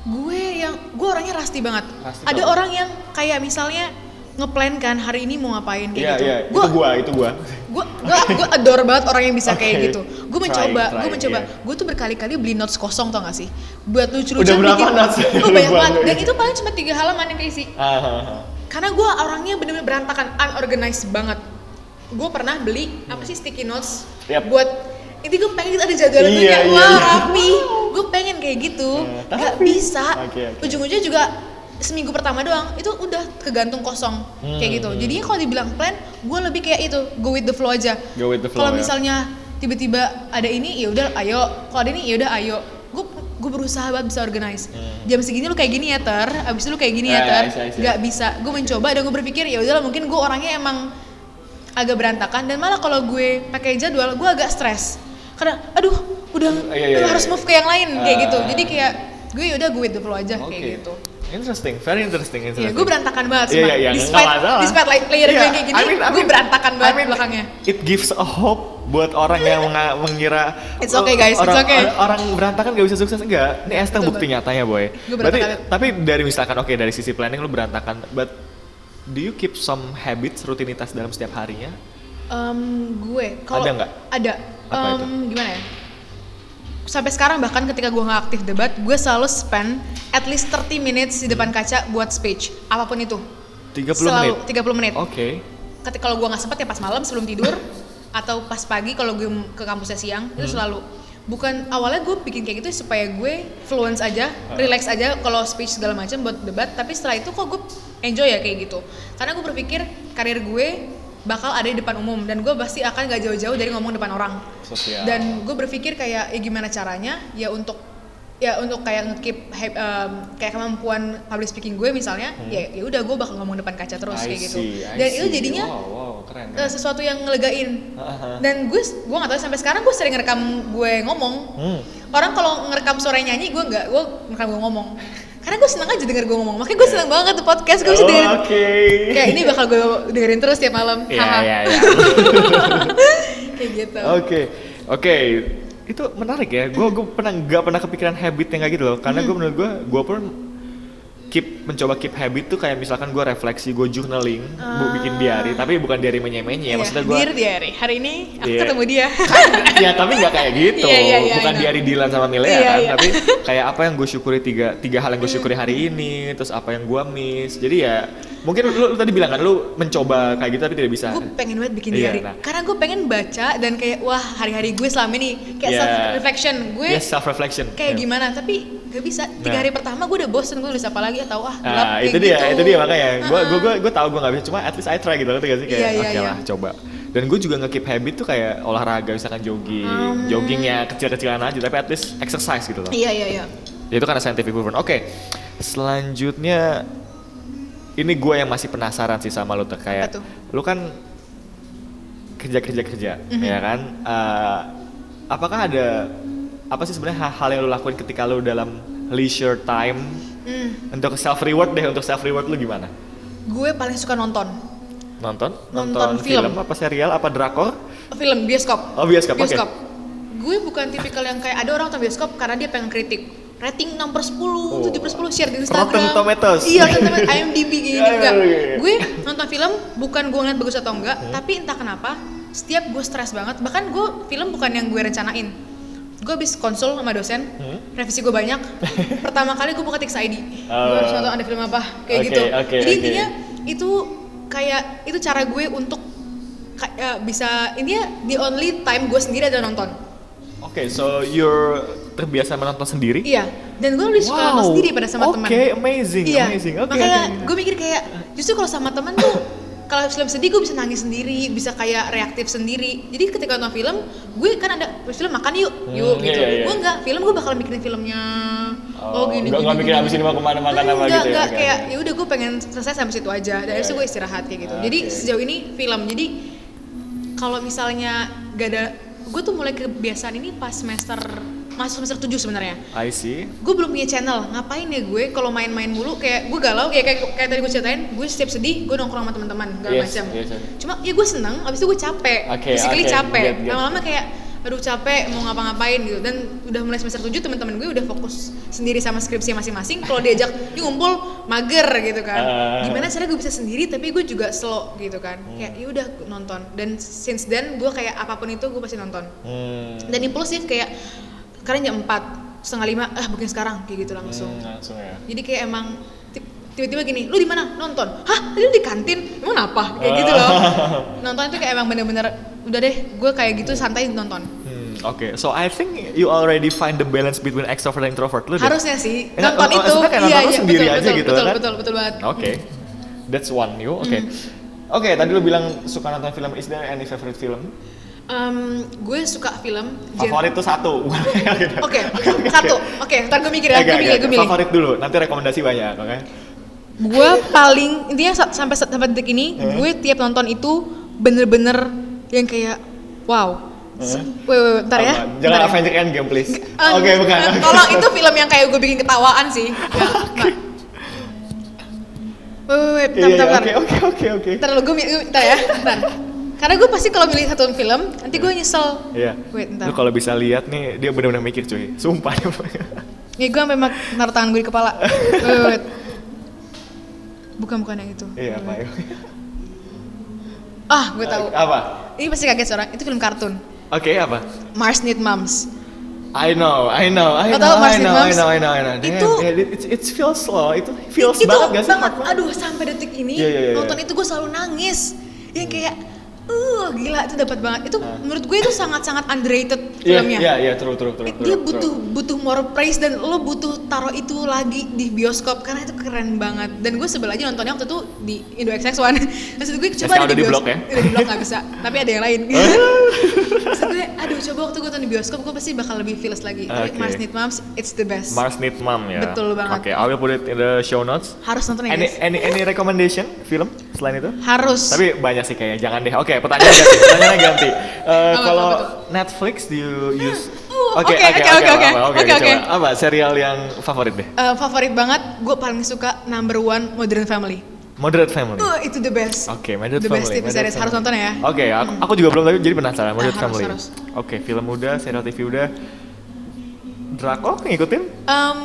Speaker 2: gue yang gue orangnya rasti banget
Speaker 1: Rasti
Speaker 2: ada
Speaker 1: banget.
Speaker 2: orang yang kayak misalnya ngeplan kan hari ini mau ngapain kayak
Speaker 1: Iya
Speaker 2: gitu
Speaker 1: iya
Speaker 2: Gua-
Speaker 1: itu gua itu gua.
Speaker 2: gue gue gue adore banget orang yang bisa kayak
Speaker 1: Oke.
Speaker 2: gitu gue
Speaker 1: Trying,
Speaker 2: mencoba gue
Speaker 1: trying,
Speaker 2: mencoba
Speaker 1: iya.
Speaker 2: gue tuh berkali-kali beli notes kosong tau gak sih buat lucu-lucuan
Speaker 1: Udah berapa
Speaker 2: bikin
Speaker 1: notes?
Speaker 2: oh banyak banget dan itu paling cuma tiga halaman yang keisi
Speaker 1: Ah, ah, ah.
Speaker 2: karena gue orangnya bener-bener berantakan unorganized banget gue pernah beli apa sih sticky notes
Speaker 1: Yap.
Speaker 2: buat itu gue pengen gitu ada jadwalnya gue
Speaker 1: Iya,
Speaker 2: kayak
Speaker 1: iya,
Speaker 2: wah
Speaker 1: iya.
Speaker 2: rapi. Gue pengen kayak gitu. Nggak
Speaker 1: tapi-
Speaker 2: bisa.
Speaker 1: Oke, oke.
Speaker 2: ujung-ujungnya juga seminggu pertama doang itu udah kegantung kosong kayak gitu.
Speaker 1: Hmm.
Speaker 2: jadinya kalau dibilang plan gue lebih kayak itu go with the flow aja.
Speaker 1: Go with the flow,
Speaker 2: kalau
Speaker 1: ya.
Speaker 2: misalnya tiba-tiba ada ini ya udah ayo. Kalau ada ini ya udah ayo. Gue gue berusaha banget bisa organize. Jam segini lu kayak gini ya ter. Abis itu lu kayak gini ya
Speaker 1: Hmm. Ya,
Speaker 2: ter nggak bisa. Gue mencoba dan gue berpikir ya udahlah mungkin gue orangnya emang agak berantakan dan malah kalau gue pakai jadwal gue agak stres karena aduh udah
Speaker 1: Iya, iya,
Speaker 2: udah
Speaker 1: iya,
Speaker 2: harus
Speaker 1: iya.
Speaker 2: move ke yang lain kayak
Speaker 1: Ah.
Speaker 2: gitu jadi kayak gue ya udah gue the flow aja
Speaker 1: Oke.
Speaker 2: kayak gitu
Speaker 1: Interesting, very interesting,
Speaker 2: Iya,
Speaker 1: interesting.
Speaker 2: gue berantakan banget
Speaker 1: Iya,
Speaker 2: sumpah.
Speaker 1: iya, iya, nggak
Speaker 2: Despite,
Speaker 1: masalah.
Speaker 2: despite like layer gue
Speaker 1: Iya,
Speaker 2: yang kayak gini,
Speaker 1: I mean- I
Speaker 2: gue
Speaker 1: mean-
Speaker 2: berantakan
Speaker 1: I
Speaker 2: banget
Speaker 1: mean,
Speaker 2: belakangnya.
Speaker 1: It gives a hope buat orang yang mengira
Speaker 2: It's okay, guys, it's
Speaker 1: orang,
Speaker 2: okay.
Speaker 1: orang, berantakan gak bisa sukses enggak. Ini
Speaker 2: Betul,
Speaker 1: bukti nyatanya, boy.
Speaker 2: Gue
Speaker 1: Berarti
Speaker 2: berantakan.
Speaker 1: tapi dari misalkan oke dari sisi planning lu berantakan, but do you keep some habits rutinitas dalam setiap harinya?
Speaker 2: Em, gue kalau
Speaker 1: Ada nggak?
Speaker 2: Ada.
Speaker 1: Apa
Speaker 2: Em,
Speaker 1: itu?
Speaker 2: Gimana ya? Sampai sekarang bahkan ketika gue nggak aktif debat, gue selalu spend at least 30 minutes di depan kaca buat speech, apa pun itu.
Speaker 1: 30
Speaker 2: selalu
Speaker 1: menit.
Speaker 2: 30 menit.
Speaker 1: Oke.
Speaker 2: Ketika kalau gue nggak sempet ya pas malam sebelum tidur atau pas pagi kalau gue ke kampusnya siang
Speaker 1: Hmm.
Speaker 2: itu selalu bukan awalnya gue bikin kayak gitu supaya gue fluence aja, relax aja kalau speech segala macam buat debat, tapi setelah itu kok gue enjoy ya kayak gitu. Karena gue berpikir karir gue bakal ada di depan umum dan gue pasti akan gak jauh-jauh dari ngomong depan orang.
Speaker 1: Sosial.
Speaker 2: Dan gue berpikir kayak ya gimana caranya ya untuk ya untuk kayak nge-keep hype, em, kayak kemampuan public speaking gue misalnya ya ya udah gue bakal ngomong depan kaca terus
Speaker 1: Hmm. I
Speaker 2: kayak gitu.
Speaker 1: see, I
Speaker 2: Dan itu
Speaker 1: see.
Speaker 2: jadinya
Speaker 1: wow, wow, keren.
Speaker 2: eh,
Speaker 1: keren.
Speaker 2: sesuatu yang ngelegain dan gue gue nggak tahu sampai sekarang gue sering rekam gue ngomong
Speaker 1: Hmm.
Speaker 2: orang kalau ngerekam suara nyanyi gue nggak gue ngerekam gue ngomong karena gue seneng aja denger gue ngomong makanya gue seneng banget tuh podcast gue bisa
Speaker 1: Oh,
Speaker 2: dengerin
Speaker 1: Oke.
Speaker 2: kayak ini bakal gue dengerin terus tiap malam Haha.
Speaker 1: iya, iya.
Speaker 2: kayak gitu
Speaker 1: Oke, oke. Itu menarik ya. Gue gue pernah nggak pernah kepikiran habit yang kayak gitu loh. Karena gue menurut gue, gue pun keep mencoba keep habit tuh kayak misalkan gue refleksi, gue journaling, gue bikin diary. Tapi bukan diary menye-menye.
Speaker 2: Iya,
Speaker 1: Maksudnya gue
Speaker 2: Dear diary hari ini aku
Speaker 1: Iya.
Speaker 2: ketemu dia
Speaker 1: ya tapi nggak kayak gitu
Speaker 2: Iya, iya, iya,
Speaker 1: bukan
Speaker 2: I know.
Speaker 1: diary Dilan sama Milea
Speaker 2: Iya,
Speaker 1: kan
Speaker 2: iya.
Speaker 1: tapi kayak apa yang gue syukuri tiga tiga hal yang gue syukuri hari ini terus apa yang gue miss jadi ya mungkin lu, lu tadi bilang kan lu mencoba kayak gitu tapi tidak bisa
Speaker 2: gue pengen banget bikin diary
Speaker 1: nah.
Speaker 2: karena gue pengen baca dan kayak wah hari-hari gue selama ini kayak
Speaker 1: Iya.
Speaker 2: self reflection gue
Speaker 1: yes self reflection
Speaker 2: kayak gimana tapi gak bisa tiga
Speaker 1: Nah.
Speaker 2: hari pertama gue udah bosen gue nulis apa lagi atau ah gelap
Speaker 1: Nah,
Speaker 2: kayak
Speaker 1: itu dia,
Speaker 2: gitu.
Speaker 1: itu dia makanya. Gue gue
Speaker 2: Uh-uh.
Speaker 1: gue gue tahu gue nggak bisa, cuma at least I try gitu, ngerti gak sih kayak
Speaker 2: Iya, iya,
Speaker 1: oke
Speaker 2: iya.
Speaker 1: lah coba. Dan gue juga nge-keep habit tuh kayak olahraga misalkan jogging,
Speaker 2: Hmm.
Speaker 1: joggingnya kecil-kecilan aja, tapi at least exercise gitu loh.
Speaker 2: iya iya iya
Speaker 1: Ya, itu karena scientific proven. Oke, selanjutnya ini gue yang masih penasaran sih sama lo tuh kayak lu kan kerja kerja kerja,
Speaker 2: Mhm.
Speaker 1: ya kan? Eh, apakah ada apa sih sebenarnya hal-hal yang lo lakuin ketika lo dalam leisure time
Speaker 2: Hmm,
Speaker 1: untuk self reward deh untuk self reward lu gimana?
Speaker 2: gue paling suka nonton
Speaker 1: Nonton?
Speaker 2: Nonton film.
Speaker 1: apa serial apa drakor?
Speaker 2: film bioskop
Speaker 1: Oh bioskop, oke.
Speaker 2: gue bukan tipikal yang kayak ada orang nonton bioskop karena dia pengen kritik rating 6 per 10, 7 per 10 share di Instagram
Speaker 1: Rotten Tomatoes.
Speaker 2: iya Rotten Tomatoes, IMDb gini
Speaker 1: Iya,
Speaker 2: enggak
Speaker 1: iya, iya.
Speaker 2: gue nonton film bukan gue ngeliat bagus atau enggak
Speaker 1: Hmm.
Speaker 2: tapi entah kenapa setiap gue stres banget bahkan gue film bukan yang gue rencanain gue habis konsul sama dosen
Speaker 1: Hmm.
Speaker 2: revisi gue banyak pertama kali gue buka Tix ID gue
Speaker 1: Oh.
Speaker 2: harus nonton ada film apa kayak
Speaker 1: Oke,
Speaker 2: gitu
Speaker 1: oke,
Speaker 2: jadi
Speaker 1: oke.
Speaker 2: intinya itu kayak itu cara gue untuk kayak bisa ini ya the only time gue sendiri ada nonton
Speaker 1: Oke, so you're terbiasa menonton sendiri?
Speaker 2: iya dan gue lebih suka nonton sendiri pada sama teman
Speaker 1: Oke, amazing,
Speaker 2: iya
Speaker 1: amazing. Oke,
Speaker 2: makanya
Speaker 1: oke.
Speaker 2: gue mikir kayak justru kalau sama teman tuh kalau film sedih gue bisa nangis sendiri bisa kayak reaktif sendiri jadi ketika nonton film gue kan ada film makan yuk yuk
Speaker 1: Hmm,
Speaker 2: gitu
Speaker 1: iya, iya.
Speaker 2: gue enggak film gue bakal mikirin filmnya oh, gini
Speaker 1: nggak
Speaker 2: gini,
Speaker 1: nggak mikir
Speaker 2: gini,
Speaker 1: abis ini mau ke mana makan
Speaker 2: Enggak,
Speaker 1: apa gitu
Speaker 2: enggak,
Speaker 1: ya?
Speaker 2: enggak.
Speaker 1: Oke,
Speaker 2: kayak ya udah gue pengen selesai sampai situ aja dan
Speaker 1: Iya,
Speaker 2: habis itu gue istirahat kayak gitu
Speaker 1: Oke.
Speaker 2: jadi sejauh ini film jadi kalau misalnya gak ada gue tuh mulai kebiasaan ini pas semester masuk semester 7 sebenarnya.
Speaker 1: I see.
Speaker 2: gue belum punya channel. Ngapain ya gue kalau main-main mulu? Kayak gue galau kayak kayak, kayak tadi gue ceritain gue setiap sedih gue nongkrong sama teman-teman segala
Speaker 1: Yes,
Speaker 2: macam.
Speaker 1: yes, yes.
Speaker 2: cuma ya gue seneng abis itu gue capek.
Speaker 1: Oke,
Speaker 2: physically
Speaker 1: oke,
Speaker 2: capek. Lama-lama kayak aduh capek mau ngapa-ngapain gitu. Dan udah mulai semester 7 teman-teman gue udah fokus sendiri sama skripsi masing-masing. Kalau diajak yuk ngumpul mager gitu kan.
Speaker 1: Ah.
Speaker 2: gimana caranya gue bisa sendiri tapi gue juga slow gitu kan.
Speaker 1: Hmm.
Speaker 2: kayak ya udah nonton. Dan since then gue kayak apa pun itu gue pasti nonton.
Speaker 1: Hmm.
Speaker 2: dan impulsif kayak sekarang jam 4 setengah lima ah booking sekarang kayak gitu langsung
Speaker 1: Hmm, langsung ya.
Speaker 2: jadi kayak emang tiba-tiba gini lu di mana nonton hah tadi lu di kantin emang apa kayak gitu loh nonton itu kayak emang bener-bener udah deh gue kayak gitu santai nonton
Speaker 1: Hmm, Oke, so I think you already find the balance between extrovert and introvert lu deh.
Speaker 2: harusnya sih
Speaker 1: Enggak,
Speaker 2: nonton
Speaker 1: oh,
Speaker 2: itu
Speaker 1: kayak nonton lu sendiri
Speaker 2: betul,
Speaker 1: aja
Speaker 2: betul,
Speaker 1: gitu
Speaker 2: betul,
Speaker 1: kan?
Speaker 2: betul betul banget
Speaker 1: Oke, that's one you. Oke,
Speaker 2: Hmm.
Speaker 1: oke. Tadi lu bilang suka nonton film. Is there any favorite film?
Speaker 2: Em, gue suka film
Speaker 1: Favorit tuh satu.
Speaker 2: oke satu oke ntar gue mikir ya gue milih gue milih
Speaker 1: Favorit dulu. Nanti rekomendasi banyak, oke?
Speaker 2: gue paling intinya sa- sampai sampai detik ini
Speaker 1: Hmm.
Speaker 2: gue tiap nonton itu bener-bener yang kayak wow
Speaker 1: Hmm.
Speaker 2: wait, wait, wait, ntar ya
Speaker 1: Apa? Jangan
Speaker 2: bentar ya.
Speaker 1: Avenger Endgame please. Oke, bukan.
Speaker 2: eh,
Speaker 1: oke.
Speaker 2: Tolong itu film yang kayak gue bikin ketawaan sih. Ya, nah. Wait, wait, wait, bentar,
Speaker 1: Iya,
Speaker 2: bentar,
Speaker 1: iya,
Speaker 2: bentar.
Speaker 1: oke, oke, oke, oke.
Speaker 2: Ntar lu, gue, ntar ya, bentar. Karena gue pasti kalau milih satu film, nanti gue nyesel.
Speaker 1: Iya.
Speaker 2: Wait, bentar.
Speaker 1: Lu kalau bisa lihat nih, dia benar-benar mikir cuy. Sumpah.
Speaker 2: Nih gue sampai mak- naruh tangan gue di kepala. Wait, wait. Bukan, bukan yang itu.
Speaker 1: Iya, apa ya?
Speaker 2: Ah, gue tahu.
Speaker 1: Apa?
Speaker 2: Ini pasti kaget orang. Itu film kartun.
Speaker 1: Oke, apa?
Speaker 2: Mars Need Moms.
Speaker 1: I know, I know, I know, I
Speaker 2: Mars Need
Speaker 1: know, I know, I know, I know. Damn,
Speaker 2: Itu-
Speaker 1: yeah, it, it feels slow, itu feels
Speaker 2: itu
Speaker 1: banget gak sih?
Speaker 2: banget. Aduh, sampai detik ini
Speaker 1: Iya, iya, iya,
Speaker 2: nonton
Speaker 1: iya.
Speaker 2: itu gue selalu nangis. Yang kayak uh gila itu dapat banget. Itu
Speaker 1: Ah.
Speaker 2: menurut gue itu sangat-sangat underrated
Speaker 1: Iya,
Speaker 2: filmnya.
Speaker 1: iya, iya, true, true, true.
Speaker 2: dia
Speaker 1: true,
Speaker 2: butuh
Speaker 1: true.
Speaker 2: butuh more praise dan lo butuh taruh itu lagi di bioskop karena itu keren banget dan gue sebel aja nontonnya waktu itu di Indo XX1 maksud gue coba ada
Speaker 1: udah di
Speaker 2: bios-
Speaker 1: blok ya?
Speaker 2: udah di blok nggak bisa tapi ada yang lain aduh coba waktu gue nonton di bioskop gue pasti bakal lebih feels lagi
Speaker 1: Oke.
Speaker 2: Mars Need Moms it's the best
Speaker 1: Mars Need Mom ya.
Speaker 2: Betul banget.
Speaker 1: Oke, I will put it in the show notes.
Speaker 2: harus nonton ya
Speaker 1: Any
Speaker 2: guys
Speaker 1: any any recommendation film selain itu?
Speaker 2: harus
Speaker 1: Tapi banyak sih kayaknya, jangan deh. Oke, pertanyaan ganti. Pertanyaannya ganti.
Speaker 2: Apa,
Speaker 1: kalau? Netflix do you use
Speaker 2: oke oke oke oke oke oke.
Speaker 1: coba. Apa serial yang favorit deh?
Speaker 2: Eh, favorit banget, gue paling suka number one Modern Family.
Speaker 1: Moderate Family.
Speaker 2: Uh, itu the best.
Speaker 1: Oke, Moderate
Speaker 2: the
Speaker 1: Family.
Speaker 2: best TV series harus nonton ya.
Speaker 1: Oke, aku, aku juga belum tapi jadi penasaran Moderate
Speaker 2: harus,
Speaker 1: Family. Oke, film udah, serial TV udah. Drakor ngikutin?
Speaker 2: Em,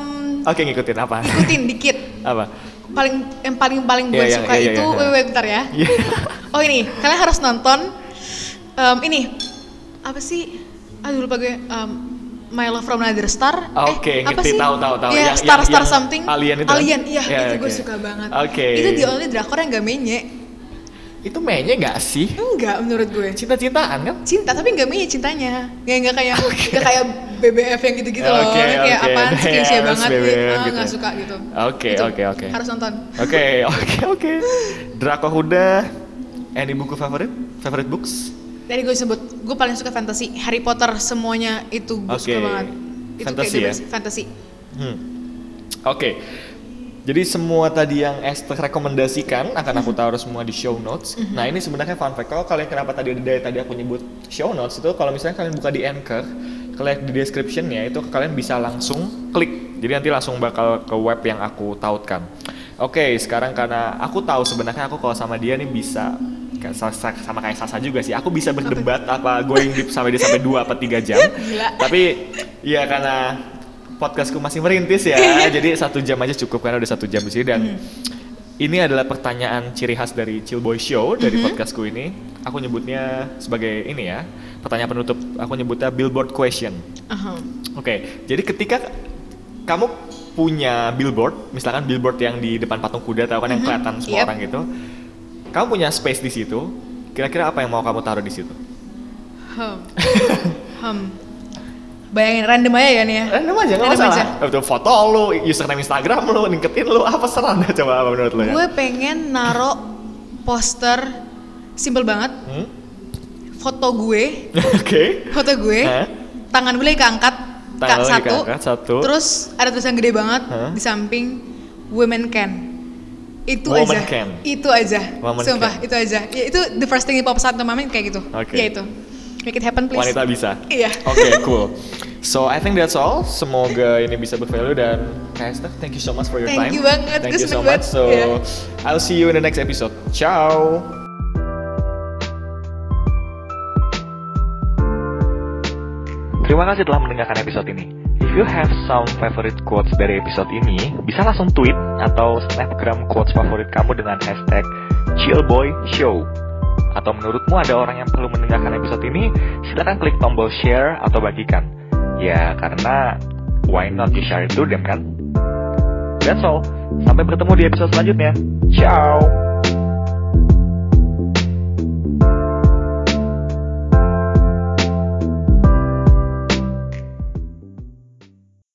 Speaker 1: Oke, ngikutin apa?
Speaker 2: ikutin dikit.
Speaker 1: apa?
Speaker 2: Paling yang paling paling gue
Speaker 1: Iya, iya,
Speaker 2: suka
Speaker 1: iya, iya,
Speaker 2: itu,
Speaker 1: iya.
Speaker 2: wait, wait, bentar ya.
Speaker 1: Iya.
Speaker 2: Oh ini, kalian harus nonton em, ini apa sih? Aduh lupa gue. Em, My Love from Another Star.
Speaker 1: Oke,
Speaker 2: eh, apa
Speaker 1: ngerti,
Speaker 2: sih?
Speaker 1: tahu, tahu, tahu. Yang-
Speaker 2: Star
Speaker 1: yang-
Speaker 2: Star
Speaker 1: yang
Speaker 2: something.
Speaker 1: Alien itu kan?
Speaker 2: Alien, iya,
Speaker 1: Iya,
Speaker 2: itu gue
Speaker 1: oke.
Speaker 2: suka banget.
Speaker 1: Oke.
Speaker 2: Itu the only drakor yang gak menye.
Speaker 1: Itu mainnya nggak sih?
Speaker 2: Enggak menurut gue.
Speaker 1: Cinta-cintaan kan?
Speaker 2: Cinta tapi gak menye cintanya. Nggak nggak kayak nggak kayak BBF yang gitu-gitu loh.
Speaker 1: Oke,
Speaker 2: kayak
Speaker 1: oke.
Speaker 2: apaan sih klise
Speaker 1: Yes,
Speaker 2: banget
Speaker 1: BBF
Speaker 2: nih. Ah,
Speaker 1: gitu.
Speaker 2: nggak suka gitu.
Speaker 1: Oke, oke, oke.
Speaker 2: Harus nonton.
Speaker 1: Oke, oke, oke. Drakor udah. Any buku favorit? Favorite books?
Speaker 2: Tadi gue sebut, gue paling suka fantasy. Harry Potter semuanya itu gue
Speaker 1: Oke.
Speaker 2: suka banget. Itu the
Speaker 1: ya?
Speaker 2: best. Fantasy.
Speaker 1: Hmm. Oke. Jadi semua tadi yang Esther rekomendasikan akan aku taruh semua di show notes. Nah ini sebenarnya fun fact. Kalau kalian kenapa tadi dari tadi aku nyebut show notes itu kalau misalnya kalian buka di Anchor, kalian di descriptionnya itu kalian bisa langsung klik. Jadi nanti langsung bakal ke web yang aku tautkan. Oke, sekarang karena aku tahu sebenarnya aku kalau sama dia nih bisa sama kayak Sasa juga sih. Aku bisa berdebat apa going deep sampai dia sampai 2 apa 3 jam.
Speaker 2: Gila.
Speaker 1: Tapi ya karena podcastku masih merintis ya, jadi satu jam aja cukup karena udah satu jam di sini dan ini adalah pertanyaan ciri khas dari Chill Boy Show dari podcastku ini. Aku nyebutnya sebagai ini ya, pertanyaan penutup. Aku nyebutnya billboard question.
Speaker 2: Aha.
Speaker 1: Oke, jadi ketika kamu punya billboard, misalkan billboard yang di depan patung kuda, tahu kan yang kelihatan semua
Speaker 2: Yep.
Speaker 1: orang gitu, kamu punya space di situ. Kira-kira apa yang mau kamu taruh di situ?
Speaker 2: Hmm. Hmm. Bayangin random aja ya nih ya.
Speaker 1: Random aja, nggak
Speaker 2: Random
Speaker 1: masalah. Betul, foto lu, username Instagram lu, LinkedIn lu, apa serah dah coba apa menurut lu ya?
Speaker 2: Gue pengen naro poster simple banget
Speaker 1: Hmm?
Speaker 2: foto gue,
Speaker 1: Oke.
Speaker 2: foto gue,
Speaker 1: Hah?
Speaker 2: tangan gue lagi keangkat,
Speaker 1: Tangan lagi
Speaker 2: satu,
Speaker 1: keangkat, satu.
Speaker 2: terus ada tulisan gede banget
Speaker 1: Hah?
Speaker 2: di samping women can. Itu
Speaker 1: Woman
Speaker 2: aja.
Speaker 1: can.
Speaker 2: Itu aja.
Speaker 1: Woman
Speaker 2: Sumpah,
Speaker 1: can.
Speaker 2: itu aja. Ya, itu the first thing yang pop saat main kayak gitu.
Speaker 1: Oke.
Speaker 2: Ya itu. Make it happen please.
Speaker 1: Wanita bisa.
Speaker 2: Iya.
Speaker 1: Oke, cool. So I think that's all. Semoga ini bisa bervalue dan Esther, thank you so much for your
Speaker 2: Thank
Speaker 1: time.
Speaker 2: you banget,
Speaker 1: Thank
Speaker 2: gue
Speaker 1: you so much.
Speaker 2: banget.
Speaker 1: So
Speaker 2: Iya.
Speaker 1: I'll see you in the next episode. Ciao. Terima kasih telah mendengarkan episode ini. If you have some favorite quotes dari episode ini, bisa langsung tweet atau snapgram quotes favorit kamu dengan hashtag chillboyshow. Atau menurutmu ada orang yang perlu mendengarkan episode ini, silakan klik tombol share atau bagikan. Ya, karena why not you share it to them kan? That's all. Sampai bertemu di episode selanjutnya. Ciao.